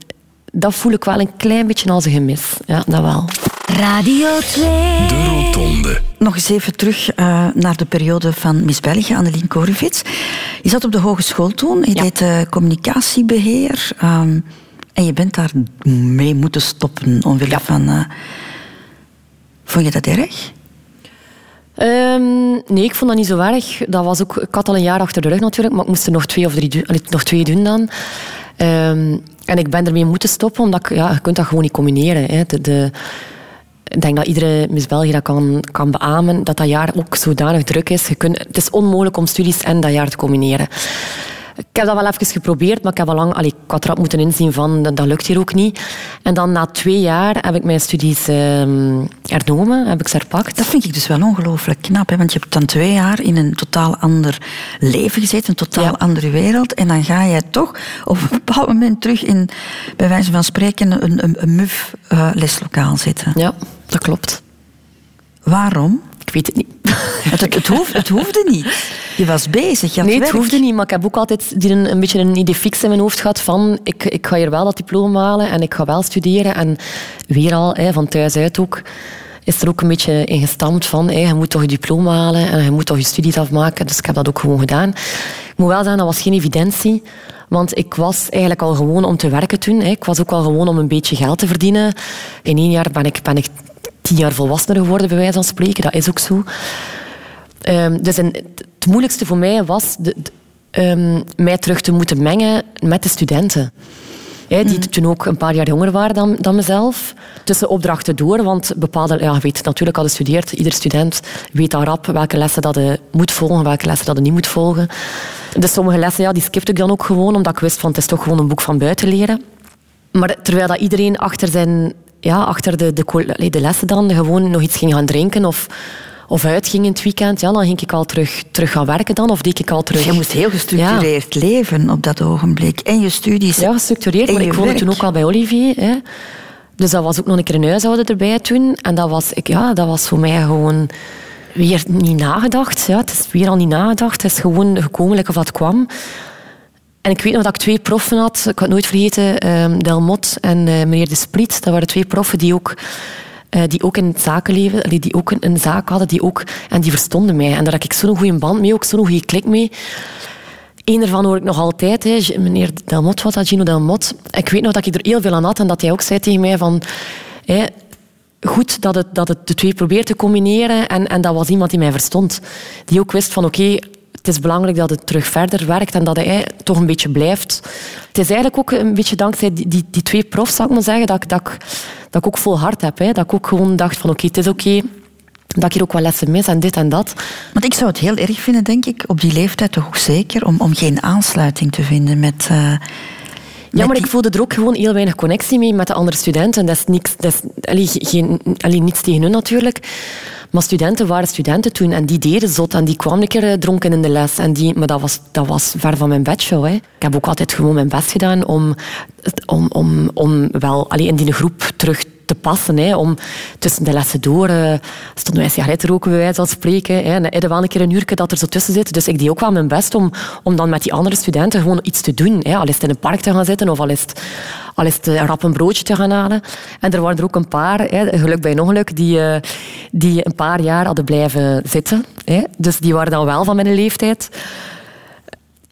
dat voel ik wel een klein beetje als een gemis. Ja, dat wel. Radio 2. De Rotonde. Nog eens even terug eh, naar de periode van Miss België, Annelien Korevits. Je zat op de hogeschool toen, je Ja. deed eh, communicatiebeheer. ehm, en je bent daar mee moeten stoppen omwille van... eh, vond je dat erg? Ehm, nee, ik vond dat niet zo erg. Dat was ook, ik had al een jaar achter de rug natuurlijk, maar ik moest er nog twee of drie nog twee doen dan. Ehm, en ik ben ermee moeten stoppen, omdat ik, ja, je kunt dat gewoon niet combineren. Hè. De, de, ik denk dat iedere Miss België dat kan, kan beamen, dat dat jaar ook zodanig druk is. Je kunt, het is onmogelijk om studies en dat jaar te combineren. Ik heb dat wel even geprobeerd, maar ik heb al lang, allee, ik had erop moeten inzien van dat, lukt hier ook niet. En dan na twee jaar heb ik mijn studies ehm hernomen, heb ik ze herpakt. Dat vind ik dus wel ongelooflijk knap. Hè? Want je hebt dan twee jaar in een totaal ander leven gezeten, een totaal Ja. andere wereld. En dan ga jij toch op een bepaald moment terug in, bij wijze van spreken, een, een, een muf eh, leslokaal zitten. Ja, dat klopt. Waarom? Ik weet het niet. Het, het, het, hoef- het hoefde niet. Je was bezig, je had Nee, het werk. hoefde niet, maar ik heb ook altijd die een, een beetje een idee fix in mijn hoofd gehad van ik, ik ga hier wel dat diploma halen en ik ga wel studeren. En weer al, hè, van thuis uit ook, is er ook een beetje in gestampt van hè, je moet toch je diploma halen en je moet toch je studies afmaken. Dus ik heb dat ook gewoon gedaan. Ik moet wel zeggen, dat was geen evidentie. Want ik was eigenlijk al gewoon om te werken toen. Hè. Ik was ook al gewoon om een beetje geld te verdienen. In één jaar ben ik, ben ik tien jaar volwassener geworden, bij wijze van spreken. Dat is ook zo. Ehm, dus het moeilijkste voor mij was de, de- ehm, mij terug te moeten mengen met de studenten. Die toen ook een paar jaar jonger waren dan, dan mezelf. Tussen opdrachten door, want bepaalde... Ja, weet natuurlijk al gestudeerd. Ieder student weet daar rap welke lessen dat je moet volgen, welke lessen dat je niet moet volgen. Dus sommige lessen ja, die skipte ik dan ook gewoon, omdat ik wist van het is toch gewoon een boek van buiten leren. Maar terwijl dat iedereen achter, zijn, ja, achter de, de, de lessen dan gewoon nog iets ging gaan drinken of, of uitging in het weekend, ja, dan ging ik al terug, terug gaan werken dan, of deed ik al terug... Dus je moest heel gestructureerd leven op dat ogenblik. En je studies. Ja, gestructureerd, maar ik woonde werk. toen ook al bij Olivier. Hè. Dus dat was ook nog een keer een huishouden erbij toen. En dat was, ik, ja, dat was voor mij gewoon weer niet nagedacht. Ja, het is weer al niet nagedacht. Het is gewoon gekomen of dat kwam. En ik weet nog dat ik twee proffen had. Ik had nooit vergeten. ehm Delmot en eh, meneer De Spriet. Dat waren twee proffen die ook, eh, die ook in het zakenleven... allee, Die ook een, zaak hadden. Die ook, en die verstonden mij. En daar had ik zo'n goede band mee. Ook zo'n goede klik mee. Eén ervan hoor ik nog altijd. Hè. Meneer Delmot was dat, Gino Delmot. Ik weet nog dat ik er heel veel aan had. En dat hij ook zei tegen mij van... Goed dat het, dat het de twee probeert te combineren. En, en dat was iemand die mij verstond. Die ook wist van, oké, het is belangrijk dat het terug verder werkt en dat hij toch een beetje blijft. Het is eigenlijk ook een beetje dankzij die, die, die twee profs, zou ik maar zeggen, dat, dat, dat ik ook vol hart heb. Hè. Dat ik ook gewoon dacht van oké, het is oké. dat ik hier ook wel lessen mis en dit en dat. Want ik zou het heel erg vinden, denk ik, op die leeftijd toch ook zeker, om, om geen aansluiting te vinden met... Uh, ja, maar ik voelde er ook gewoon heel weinig connectie mee met de andere studenten. Dat is, niks, dat is allee, geen, allee, niets tegen hun natuurlijk. Maar studenten waren studenten toen en die deden zot en die kwamen een keer eh, dronken in de les. En die, maar dat was, dat was ver van mijn bedshow. Ik heb ook altijd gewoon mijn best gedaan om, om, om, om wel alleen in die groep terug te passen. Hè, om tussen de lessen door uh, stonden wij sigaretten roken, bij wijze van spreken. Hè, en er wel een keer een dat er zo tussen zit. Dus ik deed ook wel mijn best om, om dan met die andere studenten gewoon iets te doen. Hè. Al is het in een park te gaan zitten of al is het, al is het een rap een broodje te gaan halen. En er waren er ook een paar, hè, geluk bij ongeluk, die, die een paar jaar hadden blijven zitten. Hè. Dus die waren dan wel van mijn leeftijd.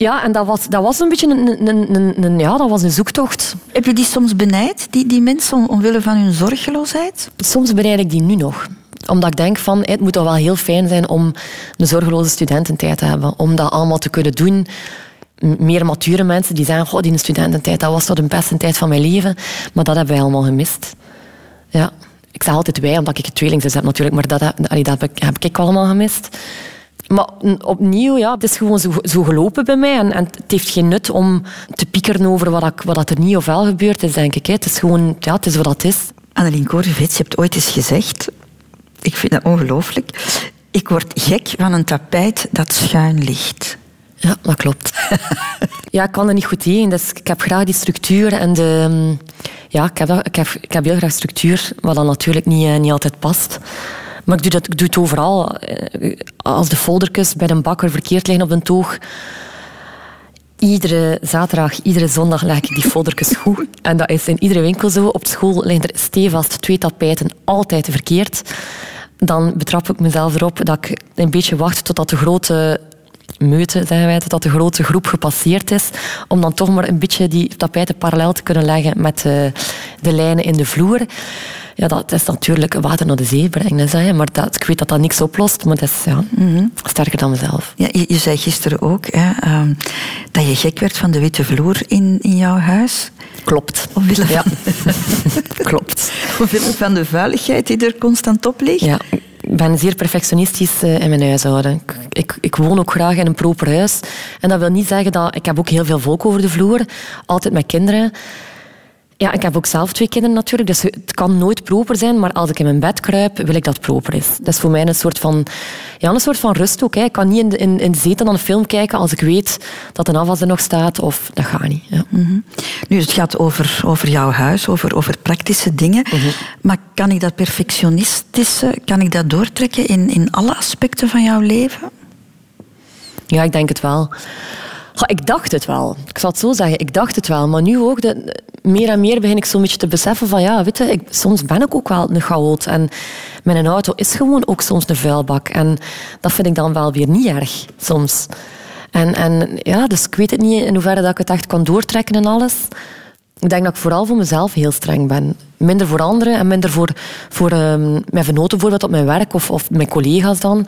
Ja, en dat was, dat was een beetje een, een, een, een, ja, dat was een zoektocht. Heb je die soms benijd, die, die mensen, omwille van hun zorgeloosheid? Soms benijd ik die nu nog omdat ik denk van, het moet toch wel heel fijn zijn om een zorgeloze studententijd te hebben. Om dat allemaal te kunnen doen. Meer mature mensen die zeggen, goh, die studententijd, dat was toch de beste tijd van mijn leven. Maar dat hebben wij allemaal gemist. Ja. Ik zeg altijd wij, omdat ik het tweelingzus heb natuurlijk, maar dat, dat, dat heb, ik, heb ik allemaal gemist. Maar opnieuw, ja, het is gewoon zo, zo gelopen bij mij. En, en, het heeft geen nut om te piekeren over wat, ik, wat er niet of wel gebeurd is, denk ik. Het is gewoon, ja, het is wat het is. Annelien Korvits, je hebt ooit eens gezegd, ik vind dat ongelooflijk, ik word gek van een tapijt dat schuin ligt. Ja, dat klopt. ja, ik kan er niet goed in. Dus ik heb graag die structuur en de... Ja, ik heb, ik heb, ik heb heel graag structuur, wat dan natuurlijk niet, eh, niet altijd past. Maar ik doe, dat, ik doe het overal. Eh, als de foldertjes bij een bakker verkeerd liggen op een toog. Iedere zaterdag, iedere zondag leg ik die foldertjes goed. En dat is in iedere winkel zo. Op school liggen er stevast twee tapijten altijd verkeerd. Dan betrap ik mezelf erop dat ik een beetje wacht totdat de grote meute, zeggen wij, dat de grote groep gepasseerd is, om dan toch maar een beetje die tapijten parallel te kunnen leggen met de, de lijnen in de vloer. Ja, dat is natuurlijk water naar de zee brengen. Zeg. Maar dat, ik weet dat dat niks oplost, maar dat is ja, mhm. sterker dan mezelf. Ja, je, je zei gisteren ook hè, um, dat je gek werd van de witte vloer in, in jouw huis. Klopt. Omwille van... Ja. Klopt. Omwille van de vuiligheid die er constant op ligt. Ja, ik ben zeer perfectionistisch eh, in mijn huishouden. Ik, ik, ik, woon ook graag in een proper huis. En dat wil niet zeggen dat... Ik heb ook heel veel volk over de vloer. Altijd met kinderen. Ja, ik heb ook zelf twee kinderen natuurlijk, dus het kan nooit proper zijn, maar als ik in mijn bed kruip, wil ik dat het proper is. Dat is voor mij een soort van, ja, een soort van rust ook. Hè. Ik kan niet in de, in, in de zetel aan een film kijken als ik weet dat een afwas er nog staat, of dat gaat niet. Ja. Mhm. Nu, het gaat over, over jouw huis, over, over praktische dingen, mhm. maar kan ik dat perfectionistische, kan ik dat doortrekken in, in alle aspecten van jouw leven? Ja, ik denk het wel ik dacht het wel. Ik zal het zo zeggen, ik dacht het wel. Maar nu ook, meer en meer begin ik zo'n beetje te beseffen van ja, weet je, ik, soms ben ik ook wel een chaot. En mijn auto is gewoon ook soms een vuilbak. En dat vind ik dan wel weer niet erg, soms. En, en ja, dus ik weet het niet in hoeverre dat ik het echt kan doortrekken en alles. Ik denk dat ik vooral voor mezelf heel streng ben. Minder voor anderen en minder voor, voor um, mijn venoten bijvoorbeeld op mijn werk of, of mijn collega's dan.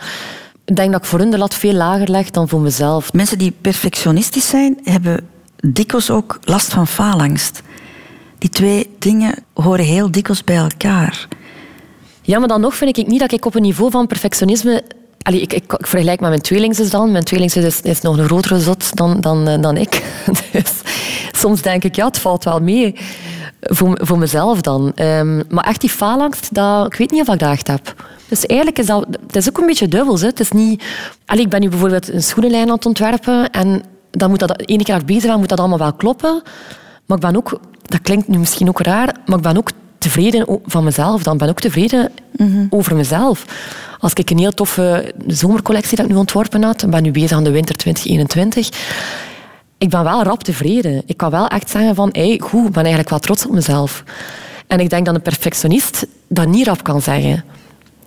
Ik denk dat ik voor hun de lat veel lager leg dan voor mezelf. Mensen die perfectionistisch zijn, hebben dikwijls ook last van faalangst. Die twee dingen horen heel dikwijls bij elkaar. Ja, maar dan nog vind ik niet dat ik op een niveau van perfectionisme... Allee, ik, ik, ik vergelijk met mijn tweelingzus dan. Mijn tweelingzus is, is nog een grotere zot dan, dan, eh, dan ik. Dus soms denk ik, ja, het valt wel mee. Voor, voor mezelf dan. Um, maar echt die faalangst, dat, ik weet niet of ik dat echt heb. Dus eigenlijk is dat, het is ook een beetje dubbels. Hè. Het is niet... Allee, ik ben nu bijvoorbeeld een schoenenlijn aan het ontwerpen en dan moet dat, ene keer bezig ben, moet dat allemaal wel kloppen. Maar ik ben ook, dat klinkt nu misschien ook raar, maar ik ben ook tevreden van mezelf. Dan ben ik ook tevreden mhm. over mezelf. Als ik een heel toffe zomercollectie dat ik nu ontworpen had, en ben nu bezig aan de winter 2021, ik ben wel rap tevreden. Ik kan wel echt zeggen van, hey, goed, ik ben eigenlijk wel trots op mezelf. En ik denk dat een perfectionist dat niet rap kan zeggen.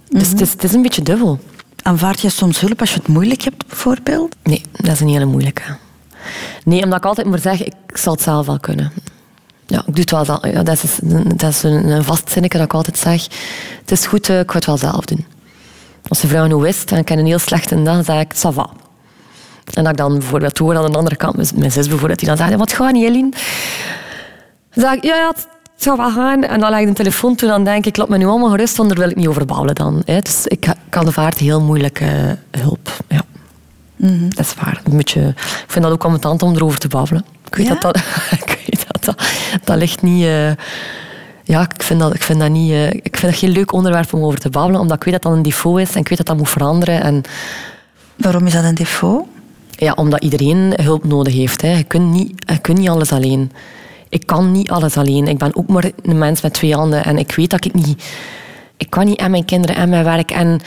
Dus het is, het is een beetje dubbel. Aanvaard je soms hulp als je het moeilijk hebt, bijvoorbeeld? Nee, dat is een hele moeilijke. Nee, omdat ik altijd maar zeg, ik zal het zelf wel kunnen. Ja, ik doe het wel Ja, dat is, dat is een vast zinnetje dat ik altijd zeg. Het is goed, eh, ik ga het wel zelf doen. Als de vrouw nu wist en ik heb een heel slechte dag, dan zeg ik, ça va. En dat ik dan bijvoorbeeld hoor aan de andere kant, mijn- mijn zus bijvoorbeeld, die dan zegt, wat gaat niet, Eline? Dan zeg ik, ja, ja, het zou wel gaan. En dan leg ik de telefoon toe en dan denk ik, laat me nu allemaal gerust, want daar wil ik niet over babbelen dan. Hè. Dus ik kan de vaart heel moeilijk eh, hulp. Ja. Dat is waar. Een beetje, ik vind dat ook ambetant om erover te babbelen. Ik weet Ja? dat dat, ik weet dat, dat, dat ligt niet... eh, ja, ik vind, dat, ik, vind dat niet, eh, ik vind dat geen leuk onderwerp om over te babbelen, omdat ik weet dat dat een defaut is en ik weet dat dat moet veranderen. En Waarom is dat een defaut? ja, omdat iedereen hulp nodig heeft. Hè. Je, kunt niet, je kunt niet alles alleen. Ik kan niet alles alleen. Ik ben ook maar een mens met twee handen. En ik weet dat ik niet... Ik kan niet en mijn kinderen en mijn werk en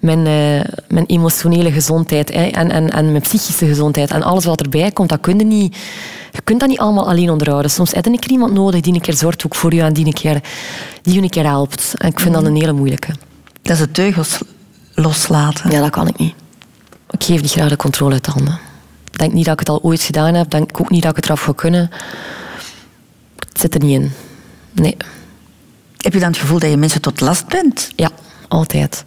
mijn, eh, mijn emotionele gezondheid hè, en, en, en mijn psychische gezondheid en alles wat erbij komt, dat kun je niet... Je kunt dat niet allemaal alleen onderhouden. Soms heb je een keer iemand nodig die een keer zorgt ook voor je en die een keer, die je een keer helpt. En ik vind dat een hele moeilijke. Dat is de teugels loslaten. Ja, dat kan ik niet. Ik geef niet graag de controle uit de handen. Ik denk niet dat ik het al ooit gedaan heb. Ik denk ook niet dat ik het eraf ga kunnen. Het zit er niet in. Nee. Heb je dan het gevoel dat je mensen tot last bent? Ja, altijd.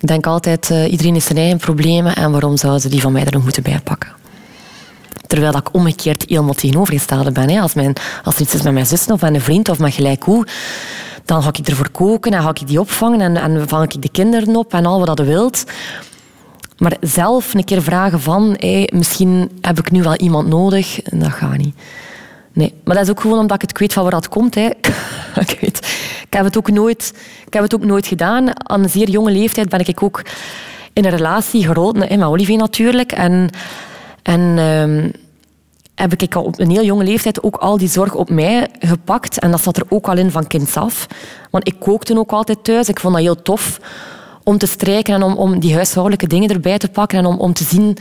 Ik denk altijd, eh, iedereen heeft zijn eigen problemen en waarom zouden ze die van mij er nog moeten bijpakken? Terwijl dat ik omgekeerd helemaal tegenovergestelde ben. Hè. Als, mijn, als er iets is met mijn zus of met een vriend of met gelijk hoe, dan ga ik ervoor koken en ga ik die opvangen en, en vang ik de kinderen op en al wat dat je wilt. Maar zelf een keer vragen van, hey, misschien heb ik nu wel iemand nodig, dat gaat niet. Nee, maar dat is ook gewoon omdat ik het weet van waar dat komt. Hè. ik, weet, ik, heb het ook nooit, ik heb het ook nooit gedaan. Aan een zeer jonge leeftijd ben ik ook in een relatie gerold, met Olivier natuurlijk. En, en ehm, heb ik op een heel jonge leeftijd ook al die zorg op mij gepakt. En dat zat er ook al in van kinds af. Want ik kookte ook altijd thuis. Ik vond dat heel tof om te strijken en om, om die huishoudelijke dingen erbij te pakken. En om, om te zien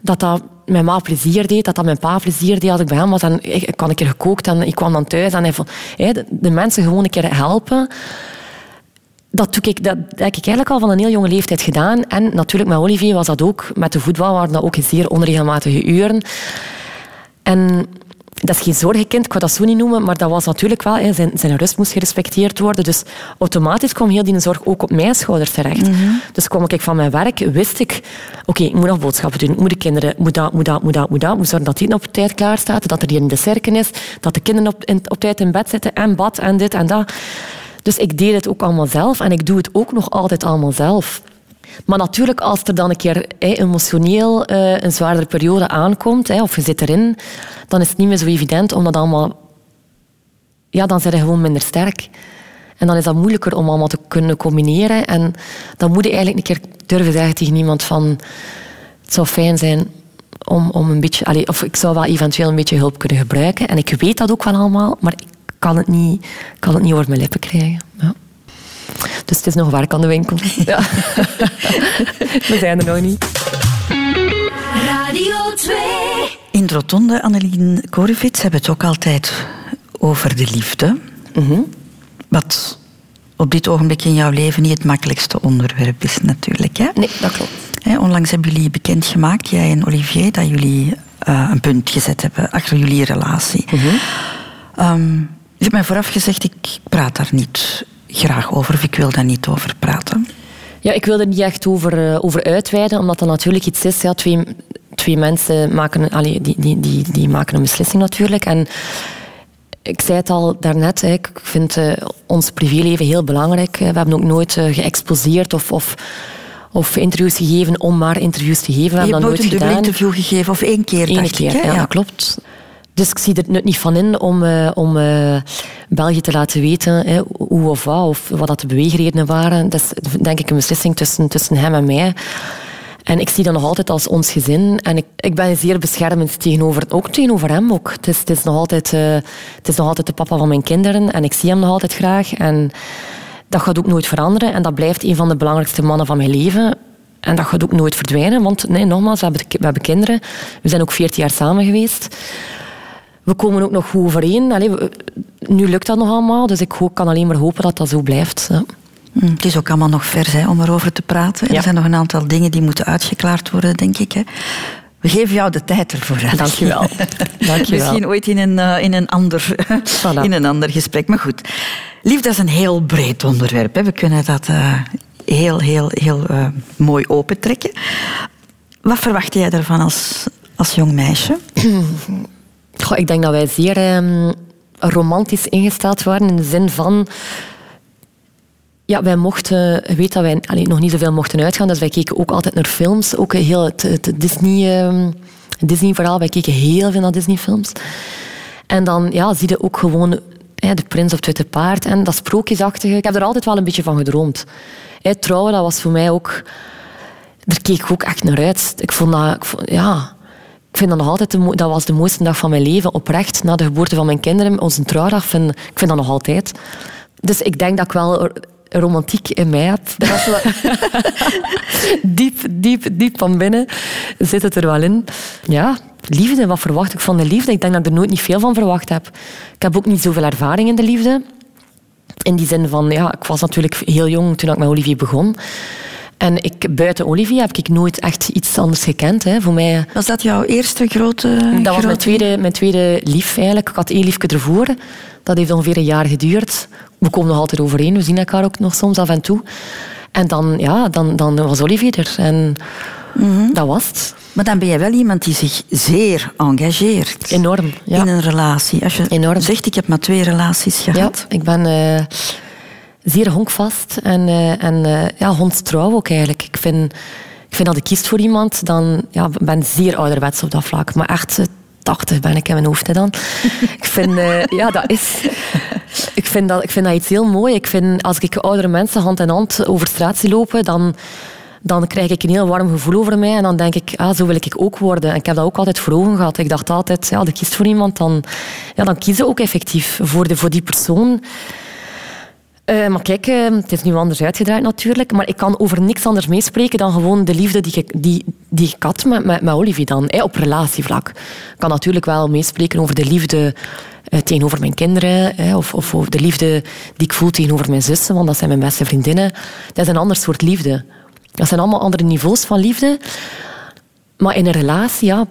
dat dat mijn ma plezier deed, dat dat mijn pa plezier deed als ik bij hem was. En ik, had een keer gekookt en ik kwam dan thuis. En hij hè, de, de mensen gewoon een keer helpen. Dat, doe ik, dat heb ik eigenlijk al van een heel jonge leeftijd gedaan. En natuurlijk met Olivier was dat ook. Met de voetbal waren dat ook zeer onregelmatige uren. En dat is geen zorgenkind, ik ga dat zo niet noemen, maar dat was natuurlijk wel, hè, zijn, zijn rust moest gerespecteerd worden. Dus automatisch kwam heel die zorg ook op mijn schouders terecht. Dus kwam ik van mijn werk, wist ik, oké, ik moet nog boodschappen doen, ik moet de kinderen, moet dat, moet dat, moet dat, moet dat, moet zorgen dat die op tijd klaar staat, dat er hier een dessert is, dat de kinderen op, in- op tijd in bed zitten, en bad, en dit en dat. Dus ik deed het ook allemaal zelf en ik doe het ook nog altijd allemaal zelf. Maar natuurlijk, als er dan een keer emotioneel eh, een zwaardere periode aankomt, of je zit erin, dan is het niet meer zo evident om dat allemaal... Ja, dan zijn je gewoon minder sterk. En dan is dat moeilijker om allemaal te kunnen combineren. En dan moet je eigenlijk een keer durven zeggen tegen iemand van... Het zou fijn zijn om, om een beetje... Allee, of ik zou wel eventueel een beetje hulp kunnen gebruiken. En ik weet dat ook wel allemaal, maar ik kan het niet, kan het niet over mijn lippen krijgen. Ja. Dus het is nog werk aan de winkel. Ja. We zijn er nog niet. Radio 2. In het Rotonde, Annelien Korevits, hebben het ook altijd over de liefde. Wat op dit ogenblik in jouw leven niet het makkelijkste onderwerp is natuurlijk. Hè? Nee, dat klopt. Hè, onlangs hebben jullie bekendgemaakt, jij en Olivier, dat jullie eh, een punt gezet hebben achter jullie relatie. Ehm, je hebt mij vooraf gezegd, ik praat daar niet graag over, of ik wil daar niet over praten. Ja, ik wil er niet echt over, eh, over uitweiden, omdat dat natuurlijk iets is. Ja, twee, twee mensen maken, allee, die, die, die, die maken een beslissing natuurlijk. En ik zei het al daarnet, ik vind eh, ons privéleven heel belangrijk. We hebben ook nooit eh, geëxposeerd of, of, of interviews gegeven om maar interviews te geven. We je hebben hebt dat nooit een gedaan. interview gegeven, of één keer, Eén dacht keer, ik. Hè? ja, dat klopt. Dus ik zie er nut niet van in om, eh, om eh, België te laten weten hè, hoe of wat, of wat dat de beweegredenen waren. Dat is denk ik een beslissing tussen, tussen hem en mij. En ik zie dat nog altijd als ons gezin. En ik, ik ben zeer beschermend tegenover, ook tegenover hem. Ook. Het, is, nog altijd, eh, het de papa van mijn kinderen. En ik zie hem nog altijd graag. En dat gaat ook nooit veranderen. En dat blijft een van de belangrijkste mannen van mijn leven. En dat gaat ook nooit verdwijnen. Want nee, nogmaals, we hebben, we hebben kinderen. We zijn ook 14 jaar samen geweest. We komen ook nog goed overeen. Allee, we- nu lukt dat nog allemaal. Dus ik kan alleen maar hopen dat dat zo blijft. Ja. Hm, Het is ook allemaal nog vers hè, om erover te praten. Ja. Er zijn nog een aantal dingen die moeten uitgeklaard worden, denk ik. Hè. We geven jou de tijd ervoor. Annelien. Dankjewel. Dankjewel. Misschien ooit in een, eh, in, een ander, Voilà. in een ander gesprek. Maar goed, liefde is een heel breed onderwerp. Hè. We kunnen dat eh, heel, heel, heel eh, mooi opentrekken. Wat verwacht jij ervan als, als jong meisje? Ik denk dat wij zeer ehm, romantisch ingesteld waren in de zin van. Ja, wij mochten, weet dat wij allee, nog niet zoveel mochten uitgaan, dus wij keken ook altijd naar films. Ook heel het, Disney, ehm, Disney-verhaal, wij keken heel veel naar Disney-films. En dan ja, zie je ook gewoon de prins op het witte paard en dat sprookjesachtige. Ik heb er altijd wel een beetje van gedroomd. Trouwen, dat was voor mij ook... Daar keek ik ook echt naar uit. Ik vond dat... Ik vond, ja, vind dat nog altijd de, dat was de mooiste dag van mijn leven. Oprecht, na de geboorte van mijn kinderen, onze trouwdag, vind, ik vind dat nog altijd. Dus ik denk dat ik wel romantiek in mij heb. diep, diep, diep van binnen zit het er wel in. Ja, liefde, wat verwacht ik van de liefde? Ik denk dat ik er nooit niet veel van verwacht heb. Ik heb ook niet zoveel ervaring in de liefde. In die zin van, ja, ik was natuurlijk heel jong toen ik met Olivier begon. En ik, buiten Olivier heb ik nooit echt iets anders gekend. Hè. Voor mij, was dat jouw eerste grote... Dat was mijn tweede, mijn tweede lief eigenlijk. Ik had één liefje ervoor. Dat heeft ongeveer een jaar geduurd. We komen nog altijd overeen. We zien elkaar ook nog soms af en toe. En dan, ja, dan, dan was Olivier er. En mhm. dat was het. Maar dan ben je wel iemand die zich zeer engageert. Enorm, ja. In een relatie. Als je Enorm. zegt, ik heb maar twee relaties gehad. Ja, ik ben... Uh, zeer honkvast en, uh, en uh, ja, hondstrouw ook eigenlijk. Ik vind, ik vind dat ik kiest voor iemand, dan ja, ben zeer ouderwets op dat vlak. Maar echt 80 ben ik in mijn hoofd dan. ik vind, uh, ja, dat is... Ik vind, dat, ik vind dat iets heel mooi. Ik vind, als ik oudere mensen hand in hand over straat zie lopen, dan, dan krijg ik een heel warm gevoel over mij. En dan denk ik, ah, zo wil ik ook worden. En ik heb dat ook altijd voor ogen gehad. Ik dacht altijd, ja, als ik kies voor iemand, dan, ja, dan kies ik ook effectief voor, de, voor die persoon. Uh, maar kijk, uh, het is nu anders uitgedraaid natuurlijk. Maar ik kan over niks anders meespreken dan gewoon de liefde die ik, die, die ik had met, met, met Olivier dan. Hey, op relatievlak. Ik kan natuurlijk wel meespreken over de liefde uh, tegenover mijn kinderen. of, of over de liefde die ik voel tegenover mijn zussen. Want dat zijn mijn beste vriendinnen. Dat is een ander soort liefde. Dat zijn allemaal andere niveaus van liefde. Maar in een relatie, ja...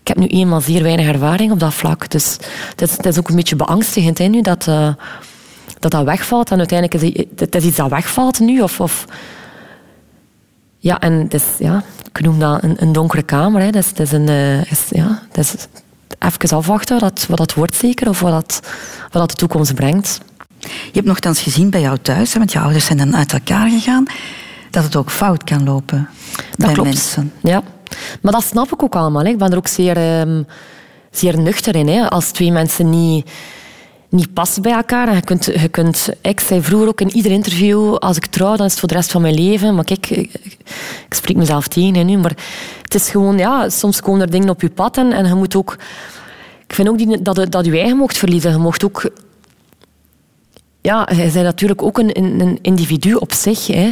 ik heb nu eenmaal zeer weinig ervaring op dat vlak. Dus het is, is ook een beetje beangstigend hè, nu dat dat dat wegvalt. En uiteindelijk is het, is iets dat wegvalt nu. Of, of ja, en is, ja, ik noem dat een, een donkere kamer. Hè. Dus, het is een, uh, is, ja, is even afwachten wat dat, wat dat wordt zeker. Of wat dat, wat dat de toekomst brengt. Je hebt nogthans gezien bij jou thuis, want je ouders zijn dan uit elkaar gegaan, dat het ook fout kan lopen dat bij klopt. mensen. Ja, maar dat snap ik ook allemaal. Hè. Ik ben er ook zeer, um, zeer nuchter in. Hè. Als twee mensen niet niet passen bij elkaar. En je kunt, je kunt, ik zei vroeger ook in ieder interview, als ik trouw, dan is het voor de rest van mijn leven. Maar kijk, ik, ik spreek mezelf tegen nu, maar het is gewoon, ja, soms komen er dingen op je pad en, en je moet ook... Ik vind ook dat, dat je eigen mocht verliezen. Je mocht ook... Ja, je bent natuurlijk ook een, een individu op zich. Hè.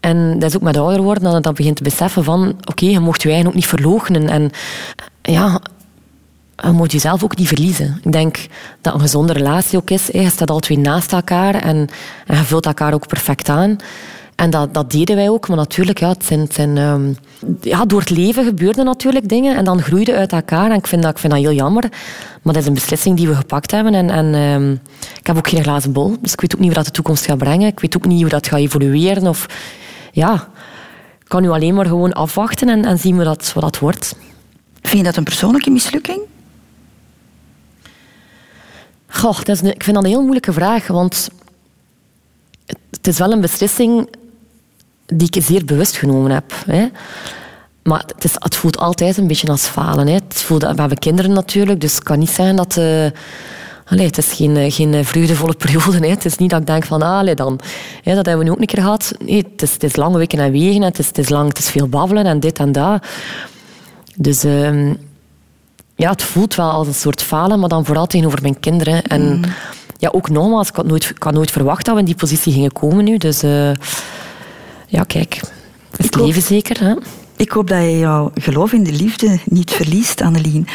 En dat is ook met ouder worden, dat je dan begint te beseffen van... Oké, je mocht je eigen ook niet verloochenen. En ja, je moet jezelf ook niet verliezen. Ik denk dat een gezonde relatie ook is. Je staat al twee naast elkaar en, en je vult elkaar ook perfect aan. En dat, dat deden wij ook. Maar natuurlijk, ja, zijn, zijn, um, ja, door het leven gebeurden natuurlijk dingen. En dan groeiden uit elkaar. En ik vind dat, ik vind dat heel jammer. Maar dat is een beslissing die we gepakt hebben. En, en um, ik heb ook geen glazen bol. Dus ik weet ook niet hoe dat de toekomst gaat brengen. Ik weet ook niet hoe dat gaat evolueren. Of, ja, ik kan nu alleen maar gewoon afwachten en, en zien hoe dat, wat dat wordt. Vind je dat een persoonlijke mislukking? Goh, dat is ik vind dat een heel moeilijke vraag, want het is wel een beslissing die ik zeer bewust genomen heb. Hè. Maar het, het, voelt altijd een beetje als falen. Hè. Het voelt, we hebben kinderen natuurlijk, dus het kan niet zijn dat... Uh, het is geen, geen vreugdevolle periode. Hè. Het is niet dat ik denk van, dan, hè, dat hebben we nu ook een keer gehad. Nee, het, is, het is lange weken en wegen. Het is, het is lang, het is veel babbelen en dit en dat. Dus... Uh, ja, het voelt wel als een soort falen, maar dan vooral tegenover mijn kinderen. En mm. ja, ook nogmaals, ik had, nooit, ik had nooit verwacht dat we in die positie gingen komen nu. Dus uh, ja, kijk, het ik leven zeker. Hè? Ik hoop dat je jouw geloof in de liefde niet verliest, Annelien.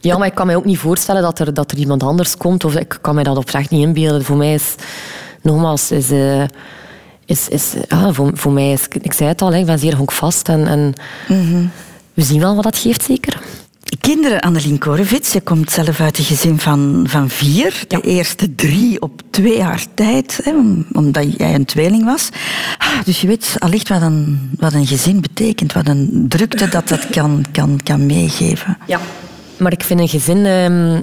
Ja, maar ik kan mij ook niet voorstellen dat er, dat er iemand anders komt. Of ik kan mij dat oprecht niet inbeelden. Voor mij is, nogmaals, is... Uh, is, is, ja, voor, voor mij is, ik zei het al, ik ben zeer honkvast en, en mm -hmm. we zien wel wat dat geeft zeker. Kinderen, Annelien Korevits, je komt zelf uit een gezin van, van vier. De eerste drie op twee jaar tijd, hè, omdat jij een tweeling was. Ah, dus je weet allicht wat een, wat een gezin betekent, wat een drukte dat dat kan, kan, kan meegeven. Ja, maar ik vind een gezin... Ehm,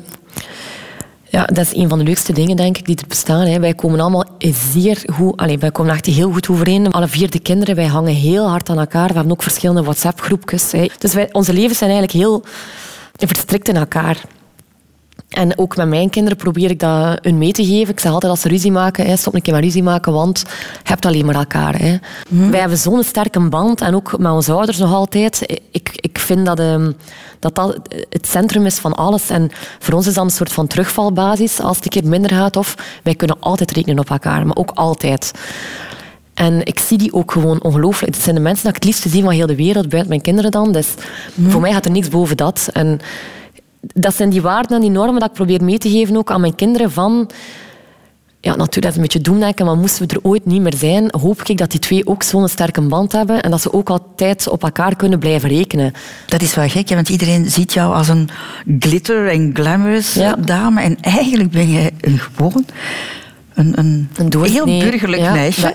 ja, dat is een van de leukste dingen, denk ik, die er bestaan. Hè. Wij komen allemaal zeer goed... Allez, wij komen echt heel goed overeen. Alle vier de kinderen, wij hangen heel hard aan elkaar. We hebben ook verschillende WhatsApp-groepjes. Dus wij, onze levens zijn eigenlijk heel verstrikt in elkaar. En ook met mijn kinderen probeer ik dat hun mee te geven. Ik zeg altijd als ze ruzie maken, hè, stop een keer met ruzie maken, want je hebt alleen maar elkaar. Hè. Mhm. Wij hebben zo'n sterke band en ook met onze ouders nog altijd. Ik, ik vind dat, um, dat dat het centrum is van alles. En voor ons is dat een soort van terugvalbasis als het een keer minder gaat. Of wij kunnen altijd rekenen op elkaar, maar ook altijd. En ik zie die ook gewoon ongelooflijk. Het zijn de mensen dat ik het liefst zie van heel de wereld, buiten mijn kinderen dan. Dus mhm. voor mij gaat er niks boven dat. En dat zijn die waarden en die normen dat ik probeer mee te geven ook aan mijn kinderen van... Ja, natuurlijk, dat is een beetje doemdenken, maar moesten we er ooit niet meer zijn, hoop ik dat die twee ook zo'n sterke band hebben en dat ze ook altijd op elkaar kunnen blijven rekenen. Dat is wel gek, want iedereen ziet jou als een glitter en glamorous dame en eigenlijk ben je een gewoon een, een, een heel burgerlijk meisje.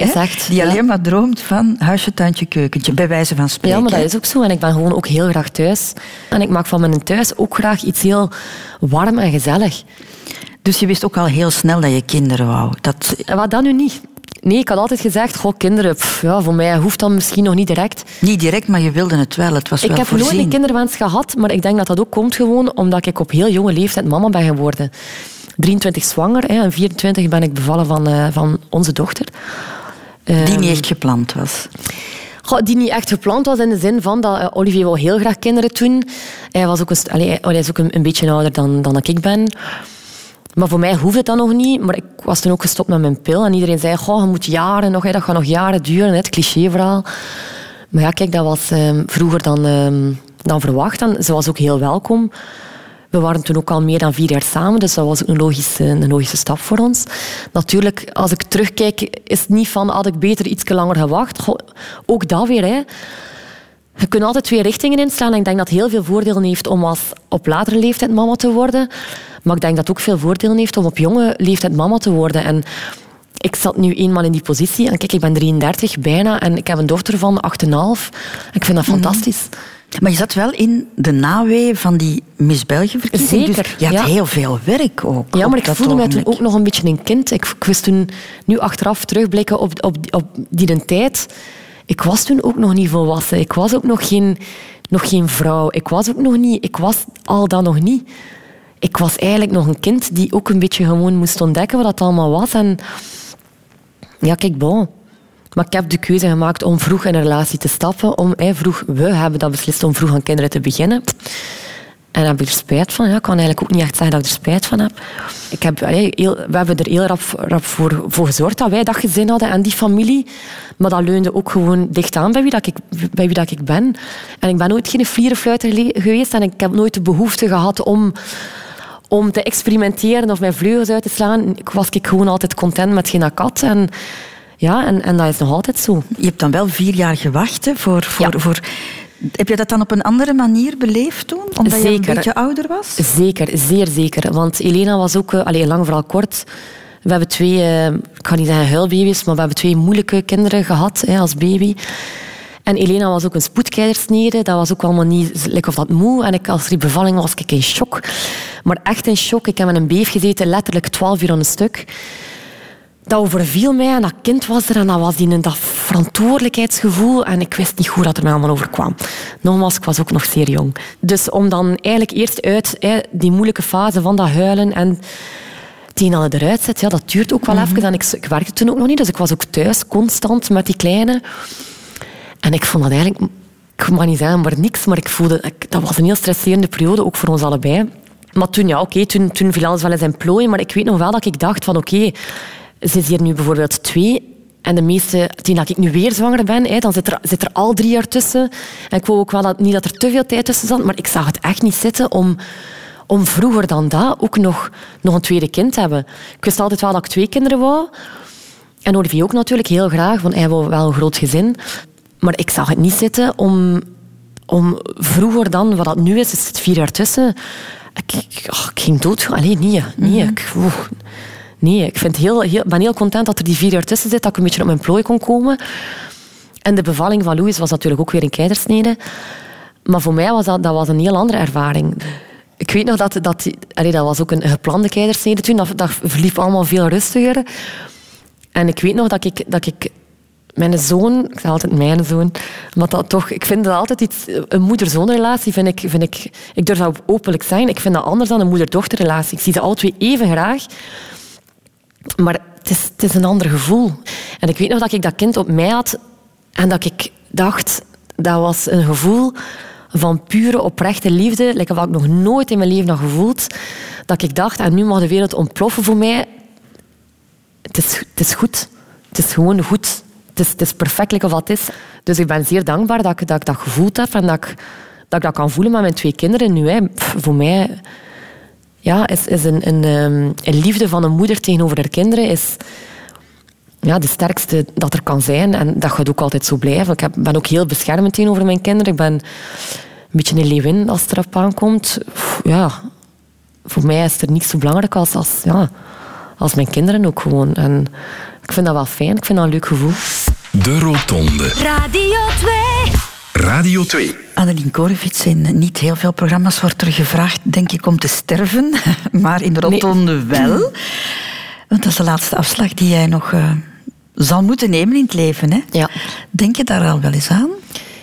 die alleen maar droomt van huisje, tuintje, keukentje, bij wijze van spreken. Ja, maar dat is ook zo. En ik ben gewoon ook heel graag thuis. En ik maak van mijn thuis ook graag iets heel warm en gezellig. Dus je wist ook al heel snel dat je kinderen wou? Dat... Wat dan nu niet? Nee, ik had altijd gezegd, goh, kinderen, ja, voor mij hoeft dat misschien nog niet direct. Niet direct, maar je wilde het wel. Het was ik heb nooit een kinderwens gehad, maar ik denk dat dat ook komt gewoon omdat ik op heel jonge leeftijd mama ben geworden. 23 zwanger hè, en 24 ben ik bevallen van, uh, van onze dochter. Die niet ehm, echt gepland was? Goh, die niet echt gepland was in de zin van dat uh, Olivier wou heel graag kinderen toen. Hij, was ook een, allee, hij is ook een, een, beetje ouder dan, dan ik ben. Maar voor mij hoefde het dan nog niet. Maar ik was toen ook gestopt met mijn pil. En iedereen zei, goh, je moet jaren nog, hè, dat gaat nog jaren duren. Het cliché-verhaal. Maar ja, kijk, dat was um, vroeger dan, um, dan verwacht. En ze was ook heel welkom. We waren toen ook al meer dan vier jaar samen, dus dat was een logische, een logische stap voor ons. Natuurlijk, als ik terugkijk, is het niet van had ik beter iets langer gewacht. ook dat weer. Hè. Je kunt altijd twee richtingen inslaan. En ik denk dat het heel veel voordelen heeft om als op latere leeftijd mama te worden. Maar ik denk dat het ook veel voordelen heeft om op jonge leeftijd mama te worden. En ik zat nu eenmaal in die positie. En kijk, ik ben 33 bijna. En ik heb een dochter van 8,5. Ik vind dat mhm. fantastisch. Maar je zat wel in de nawee van die Miss België-verkiezing. Zeker. Dus je had heel veel werk ook. Ja, maar ik voelde mij toen ook nog een beetje een kind. Ik, ik wist toen, nu achteraf terugblikken op, op, op die tijd... Ik was toen ook nog niet volwassen. Ik was ook nog geen, nog geen vrouw. Ik was ook nog niet... Ik was al dat nog niet. Ik was eigenlijk nog een kind die ook een beetje gewoon moest ontdekken wat dat allemaal was. En ja, kijk, bon. Maar ik heb de keuze gemaakt om vroeg in een relatie te stappen. Om, vroeg, we hebben dat beslist om vroeg aan kinderen te beginnen. En daar heb ik er spijt van. Ja, ik kan eigenlijk ook niet echt zeggen dat ik er spijt van heb. Ik heb heel, we hebben er heel rap, voor, voor, gezorgd dat wij dat gezin hadden en die familie. Maar dat leunde ook gewoon dicht aan bij wie, dat ik, bij wie dat ik ben. En ik ben nooit geen vlierenfluiter geweest en ik heb nooit de behoefte gehad om om te experimenteren of mijn vleugels uit te slaan, was ik gewoon altijd content met geen kat. En ja, en, en dat is nog altijd zo. Je hebt dan wel vier jaar gewacht voor, voor, voor heb je dat dan op een andere manier beleefd toen? Omdat zeker. je een beetje ouder was? Zeker, zeer zeker. Want Elena was ook, uh, lang vooral kort. We hebben twee, uh, ik ga niet zeggen huilbaby's, maar we hebben twee moeilijke kinderen gehad hè, als baby. En Elena was ook een spoedkeizersnede. Dat was ook allemaal niet like of dat moe. En ik, als die bevalling was ik in shock. Maar echt in shock. Ik heb met een beef gezeten, letterlijk twaalf uur aan een stuk dat overviel mij en dat kind was er en dat was in dat verantwoordelijkheidsgevoel en ik wist niet hoe dat er mij allemaal overkwam. Nogmaals, ik was ook nog zeer jong. Dus om dan eigenlijk eerst uit die moeilijke fase van dat huilen en die dan eruit zet, ja, dat duurt ook wel mm even. En ik, ik werkte toen ook nog niet, dus ik was ook thuis constant met die kleine. En ik vond dat eigenlijk, ik mag niet zeggen maar niks, maar ik voelde, dat was een heel stresserende periode, ook voor ons allebei. Maar toen, ja, oké, toen, toen viel alles wel in zijn plooi, maar ik weet nog wel dat ik dacht van, oké, ze is hier nu bijvoorbeeld twee. En de meeste, tien dat ik nu weer zwanger ben, hè, dan zit er, zit er al drie jaar tussen. En ik wou ook wel dat, niet dat er te veel tijd tussen zat, maar ik zag het echt niet zitten om, om vroeger dan dat ook nog, nog een tweede kind te hebben. Ik wist altijd wel dat ik twee kinderen wou. En Olivier ook natuurlijk heel graag, want hij wou wel een groot gezin. Maar ik zag het niet zitten om om vroeger dan, wat dat nu is, is het vier jaar tussen. Ik, ik, oh, ik ging dood. Alleen nee, nee. ik, oeh. Nee, ik vind heel, heel, ben heel content dat er die vier jaar tussen zit, dat ik een beetje op mijn plooi kon komen. En de bevalling van Louis was natuurlijk ook weer een keizersnede. Maar voor mij was dat, dat was een heel andere ervaring. Ik weet nog dat... Dat, allee, dat was ook een geplande keizersnede toen. Dat, dat verliep allemaal veel rustiger. En ik weet nog dat ik, dat ik mijn zoon, ik zeg altijd mijn zoon, maar dat toch, ik vind dat altijd iets, een moeder-zoon-relatie vind ik, vind ik, ik durf dat openlijk zijn, ik vind dat anders dan een moeder-dochter-relatie. Ik zie ze alle twee even graag, maar het is, een ander gevoel. En ik weet nog dat ik dat kind op mij had en dat ik dacht, dat was een gevoel van pure, oprechte liefde, like wat ik nog nooit in mijn leven had gevoeld, dat ik dacht, en nu mag de wereld ontploffen voor mij. Het is, het is goed. Het is gewoon goed het is, het is perfect of wat is. Dus ik ben zeer dankbaar dat ik dat, ik dat gevoeld heb en dat ik, dat ik dat kan voelen met mijn twee kinderen nu. Hè. voor mij ja, is, is een, een, ehm, een, liefde van een moeder tegenover haar kinderen is ja, de sterkste dat er kan zijn. En dat gaat ook altijd zo blijven. Ik heb, ben ook heel beschermend tegenover mijn kinderen. Ik ben een beetje een leeuwin als het erop aankomt. Ja, voor mij is er niets zo belangrijk als, als, ja, als mijn kinderen ook gewoon. En ik vind dat wel fijn. Ik vind dat een leuk gevoel. De Rotonde. Radio 2. Radio 2. Annelien Korevits, in niet heel veel programma's wordt er gevraagd, denk ik, om te sterven. Maar in de Rotonde wel. Want dat is de laatste afslag die jij nog uh, zal moeten nemen in het leven. Hè? Ja. Denk je daar al wel eens aan?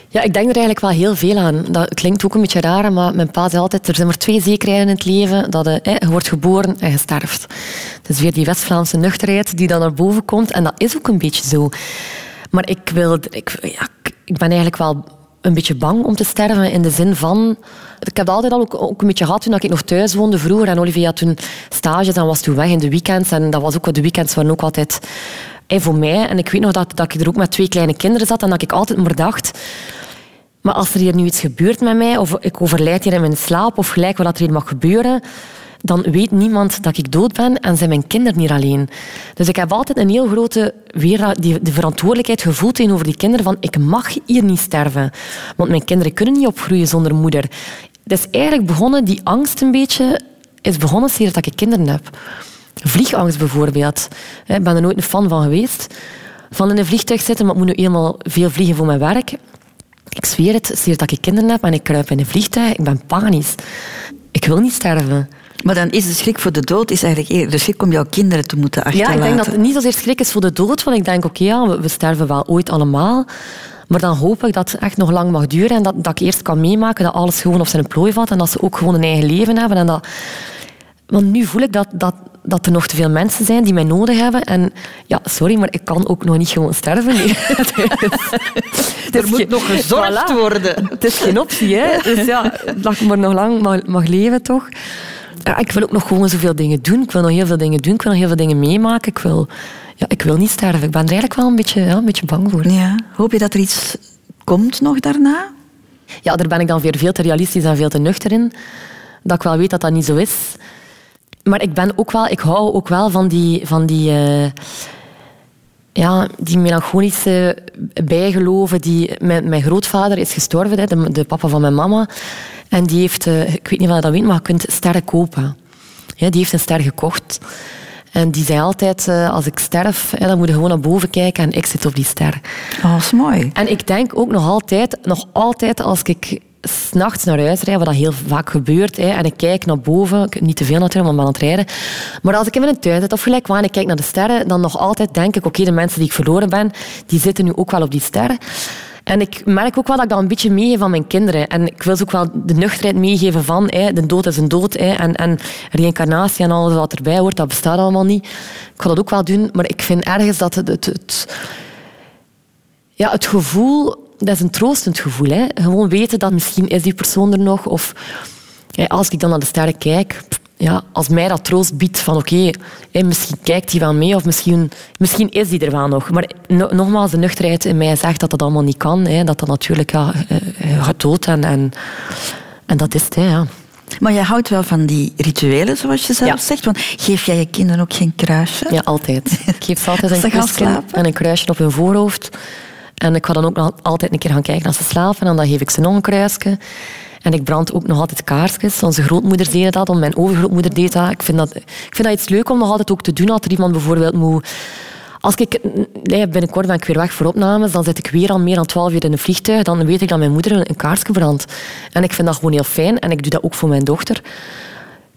Ja, ik denk er eigenlijk wel heel veel aan. Dat klinkt ook een beetje raar, maar mijn pa zei altijd, er zijn maar twee zekerheden in het leven. Dat je, je wordt geboren en je sterft. Het is weer die West-Vlaamse nuchterheid die dan naar boven komt. En dat is ook een beetje zo. Maar ik, wil, ik, ja, ik ben eigenlijk wel een beetje bang om te sterven in de zin van... Ik heb altijd al ook, ook een beetje gehad toen ik nog thuis woonde vroeger. En Olivia had toen stages en was toen weg in de weekends. En dat was ook, de weekends waren ook altijd... Voor mij, en ik weet nog dat, dat ik er ook met twee kleine kinderen zat en dat ik altijd maar dacht... Maar als er hier nu iets gebeurt met mij, of ik overlijd hier in mijn slaap, of gelijk wat er hier mag gebeuren, dan weet niemand dat ik dood ben en zijn mijn kinderen niet alleen. Dus ik heb altijd een heel grote die, de verantwoordelijkheid gevoeld tegenover die kinderen van ik mag hier niet sterven. Want mijn kinderen kunnen niet opgroeien zonder moeder. Dus eigenlijk begonnen, die angst een beetje, is begonnen sinds dat ik kinderen heb. Vliegangst bijvoorbeeld. Ik ben er nooit een fan van geweest. Van in een vliegtuig zitten, maar ik moet nu eenmaal veel vliegen voor mijn werk. Ik zweer het, sinds dat ik kinderen heb en ik kruip in een vliegtuig, ik ben panisch. Ik wil niet sterven. Maar dan is de schrik voor de dood is eigenlijk de schrik om jouw kinderen te moeten achterlaten. Ja, ik denk dat het niet zozeer schrik is voor de dood, want ik denk, oké, ja, we, sterven wel ooit allemaal. Maar dan hoop ik dat het echt nog lang mag duren en dat, dat ik eerst kan meemaken dat alles gewoon op zijn plooi valt en dat ze ook gewoon een eigen leven hebben. En dat... Want nu voel ik dat, dat, dat er nog te veel mensen zijn die mij nodig hebben. En ja, sorry, maar ik kan ook nog niet gewoon sterven. Nee. er moet nog gezorgd worden. Het is geen optie, hè. Dus ja, dat ik maar nog lang mag, mag leven, toch. Ja, ik wil ook nog gewoon zoveel dingen doen. Ik wil nog heel veel dingen doen. Ik wil nog heel veel dingen meemaken. Ik wil, ja, ik wil niet sterven. Ik ben er eigenlijk wel een beetje, ja, een beetje bang voor. Ja. Hoop je dat er iets komt nog daarna? Ja, daar ben ik dan weer veel te realistisch en veel te nuchter in. Dat ik wel weet dat dat niet zo is. Maar ik ben ook wel, ik hou ook wel van die, van die, uh, ja, die melancholische bijgeloven. Die, mijn, mijn grootvader is gestorven, hè, de, de, papa van mijn mama. En die heeft, uh, ik weet niet of je dat weet, maar je kunt sterren kopen. Ja, die heeft een ster gekocht. En die zei altijd, uh, als ik sterf, dan moet je gewoon naar boven kijken en ik zit op die ster. Oh, dat is mooi. En ik denk ook nog altijd, nog altijd als ik s'nachts naar huis rijden, wat dat heel vaak gebeurt. Hè, en ik kijk naar boven, niet te veel natuurlijk, want ik ben aan het rijden. Maar als ik in mijn tuin zit of gelijk waar en ik kijk naar de sterren, dan nog altijd denk ik, oké, de mensen die ik verloren ben, die zitten nu ook wel op die sterren. En ik merk ook wel dat ik dat een beetje meegeef van mijn kinderen. En ik wil ze ook wel de nuchterheid meegeven van hè, de dood is een dood. Hè, en, en reïncarnatie en alles wat erbij hoort, dat bestaat allemaal niet. Ik ga dat ook wel doen, maar ik vind ergens dat het ja, het gevoel dat is een troostend gevoel. Hè? Gewoon weten dat misschien is die persoon er nog. Of als ik dan naar de sterren kijk, ja, als mij dat troost biedt van oké, misschien kijkt hij wel mee of misschien, misschien is hij er wel nog. Maar nogmaals, de nuchterheid in mij zegt dat dat allemaal niet kan. Hè, dat dat natuurlijk ja, eh, gaat dood en, en, en dat is het. Hè, ja. Maar je houdt wel van die rituelen, zoals je zelf zegt. Want geef jij je kinderen ook geen kruisje? Ja, altijd. Ik geef ze altijd een kusje en een kruisje op hun voorhoofd. En ik ga dan ook nog altijd een keer gaan kijken als ze slapen. En dan geef ik ze nog een kruisje. En ik brand ook nog altijd kaarsjes. Onze grootmoeder deed dat, mijn overgrootmoeder deed dat. Ik vind dat, ik vind dat iets leuk om nog altijd ook te doen. Als er iemand bijvoorbeeld moet... Als ik nee, binnenkort ben ik weer weg voor opnames, dan zit ik weer al meer dan twaalf uur in een vliegtuig. Dan weet ik dat mijn moeder een kaarsje brandt. En ik vind dat gewoon heel fijn. En ik doe dat ook voor mijn dochter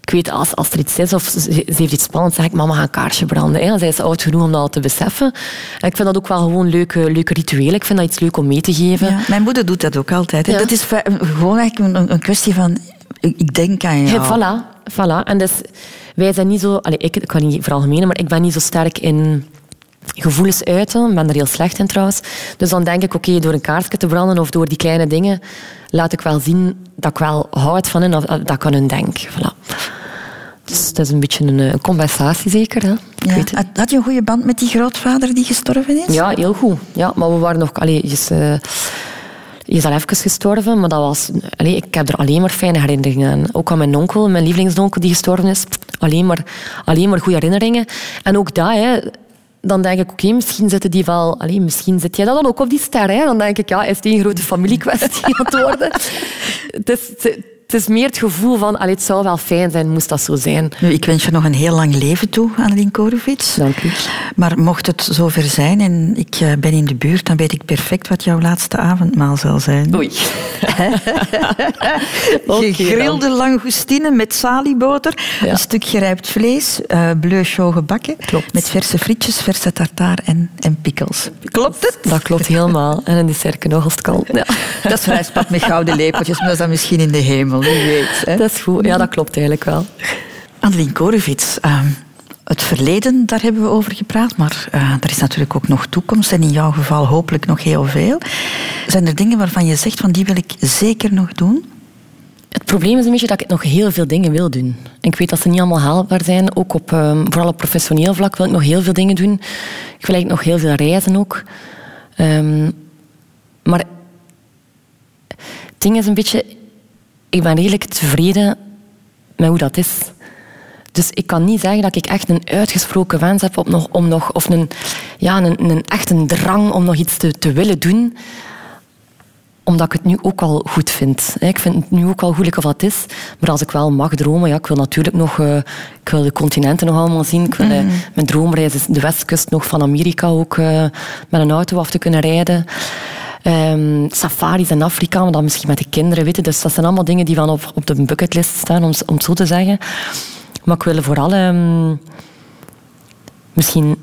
ik weet, als, als er iets is of ze, heeft iets spannends, zeg ik, mama, ga een kaarsje branden. Hè. Zij is oud genoeg om dat te beseffen. En ik vind dat ook wel gewoon leuke, leuke rituelen. Ik vind dat iets leuk om mee te geven. Ja, mijn moeder doet dat ook altijd. Dat is gewoon eigenlijk een, een, kwestie van, ik denk aan jou. voilà, voilà. En dus, wij zijn niet zo... Allez, ik, ik kan niet veralgemenen, maar ik ben niet zo sterk in gevoelens uiten. Ik ben er heel slecht in trouwens. Dus dan denk ik, oké, door een kaarsje te branden of door die kleine dingen, laat ik wel zien dat ik wel houd van hen of dat ik aan hun denk. Voilà. Dus dat is een beetje een, een compensatie zeker. Hè? Ja. Had je een goede band met die grootvader die gestorven is? Ja, heel goed. Ja, maar we waren nog... Allee, is, uh, is al even gestorven, maar dat was, allee, ik heb er alleen maar fijne herinneringen aan. Ook aan mijn onkel, mijn lievelingsonkel die gestorven is. Alleen maar, alleen maar goede herinneringen. En ook dat, hè, dan denk ik, oké, misschien zitten die wel... Allee, misschien zit jij dan ook op die ster. Dan denk ik, ja, is het een grote familiekwestie aan het worden? het is, het is meer het gevoel van, allee, het zou wel fijn zijn, moest dat zo zijn. Nu, ik wens je nog een heel lang leven toe, Annelien Korevits. Dank u. Maar mocht het zover zijn en ik eh, ben in de buurt, dan weet ik perfect wat jouw laatste avondmaal zal zijn. Oei. Gegrilde langoustine met salieboter, een stuk gerijpt vlees, uh, bleu chaud gebakken, klopt. met verse frietjes, verse tartaar en, en pickles. Klopt het? Dat klopt helemaal. En een dessert nog als het kan. Ja. Dat is rijstpad met gouden lepeltjes, maar dat is dan misschien in de hemel weet. Hè? Dat is goed. Ja, dat klopt eigenlijk wel. Annelien Korevits, uh, het verleden, daar hebben we over gepraat, maar uh, er is natuurlijk ook nog toekomst en in jouw geval hopelijk nog heel veel. Zijn er dingen waarvan je zegt van die wil ik zeker nog doen? Het probleem is een beetje dat ik nog heel veel dingen wil doen. En ik weet dat ze niet allemaal haalbaar zijn. Ook op, um, vooral op professioneel vlak wil ik nog heel veel dingen doen. Ik wil eigenlijk nog heel veel reizen ook. Um, maar het ding is een beetje ik ben redelijk tevreden met hoe dat is. Dus ik kan niet zeggen dat ik echt een uitgesproken wens heb om nog, om nog of een, ja, een, een echte drang om nog iets te, te willen doen omdat ik het nu ook al goed vind. Ik vind het nu ook al goed of wat is. Maar als ik wel mag dromen, ja, ik wil natuurlijk nog uh, ik wil de continenten nog allemaal zien. Ik wil, mm. Mijn droomreis is de westkust nog van Amerika ook uh, met een auto af te kunnen rijden. Um, safaris in Afrika, maar dan misschien met de kinderen. Weet Dus dat zijn allemaal dingen die van op, op de bucketlist staan, om, om het zo te zeggen. Maar ik wil vooral um, misschien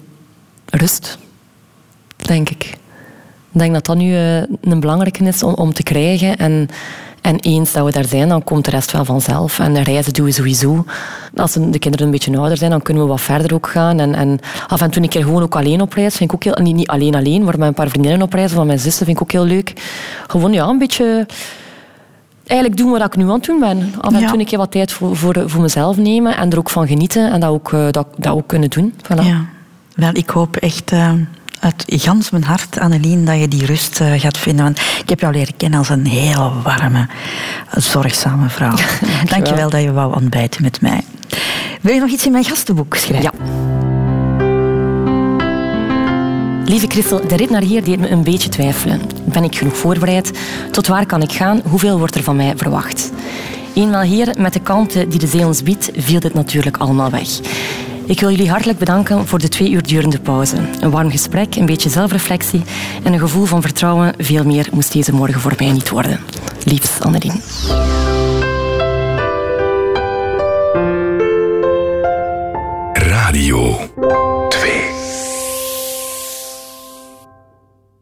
rust, denk ik. Ik denk dat dat nu uh, een belangrijke is om, om te krijgen. En en eens dat we daar zijn, dan komt de rest wel vanzelf. En de reizen doen we sowieso. Als de kinderen een beetje ouder zijn, dan kunnen we wat verder ook gaan. En, en af en toe een keer gewoon ook alleen op reis. Vind ik ook heel, niet, niet alleen alleen, maar met een paar vriendinnen op reis. Van mijn zussen vind ik ook heel leuk. Gewoon ja, een beetje eigenlijk doen wat ik nu aan het doen ben. Af en toe een keer wat tijd voor, voor, voor mezelf nemen en er ook van genieten en dat ook, eh, dat, dat ook kunnen doen. Voilà. Ja. Wel, ik hoop echt uh, uit gans mijn hart, Annelien, dat je die rust uh, gaat vinden. Want ik heb jou leren kennen als een heel warme, zorgzame vrouw. Dank Dankjewel dat je wou ontbijten met mij. Wil je nog iets in mijn gastenboek schrijven? Ja. Lieve Christel, de rit naar hier deed me een beetje twijfelen. Ben ik genoeg voorbereid? Tot waar kan ik gaan? Hoeveel wordt er van mij verwacht? Eenmaal hier, met de kanten die de zee ons biedt, viel dit natuurlijk allemaal weg. Ik wil jullie hartelijk bedanken voor de twee uur durende pauze. Een warm gesprek, een beetje zelfreflectie en een gevoel van vertrouwen. Veel meer moest deze morgen voor mij niet worden. Liefst, Annelien. Radio.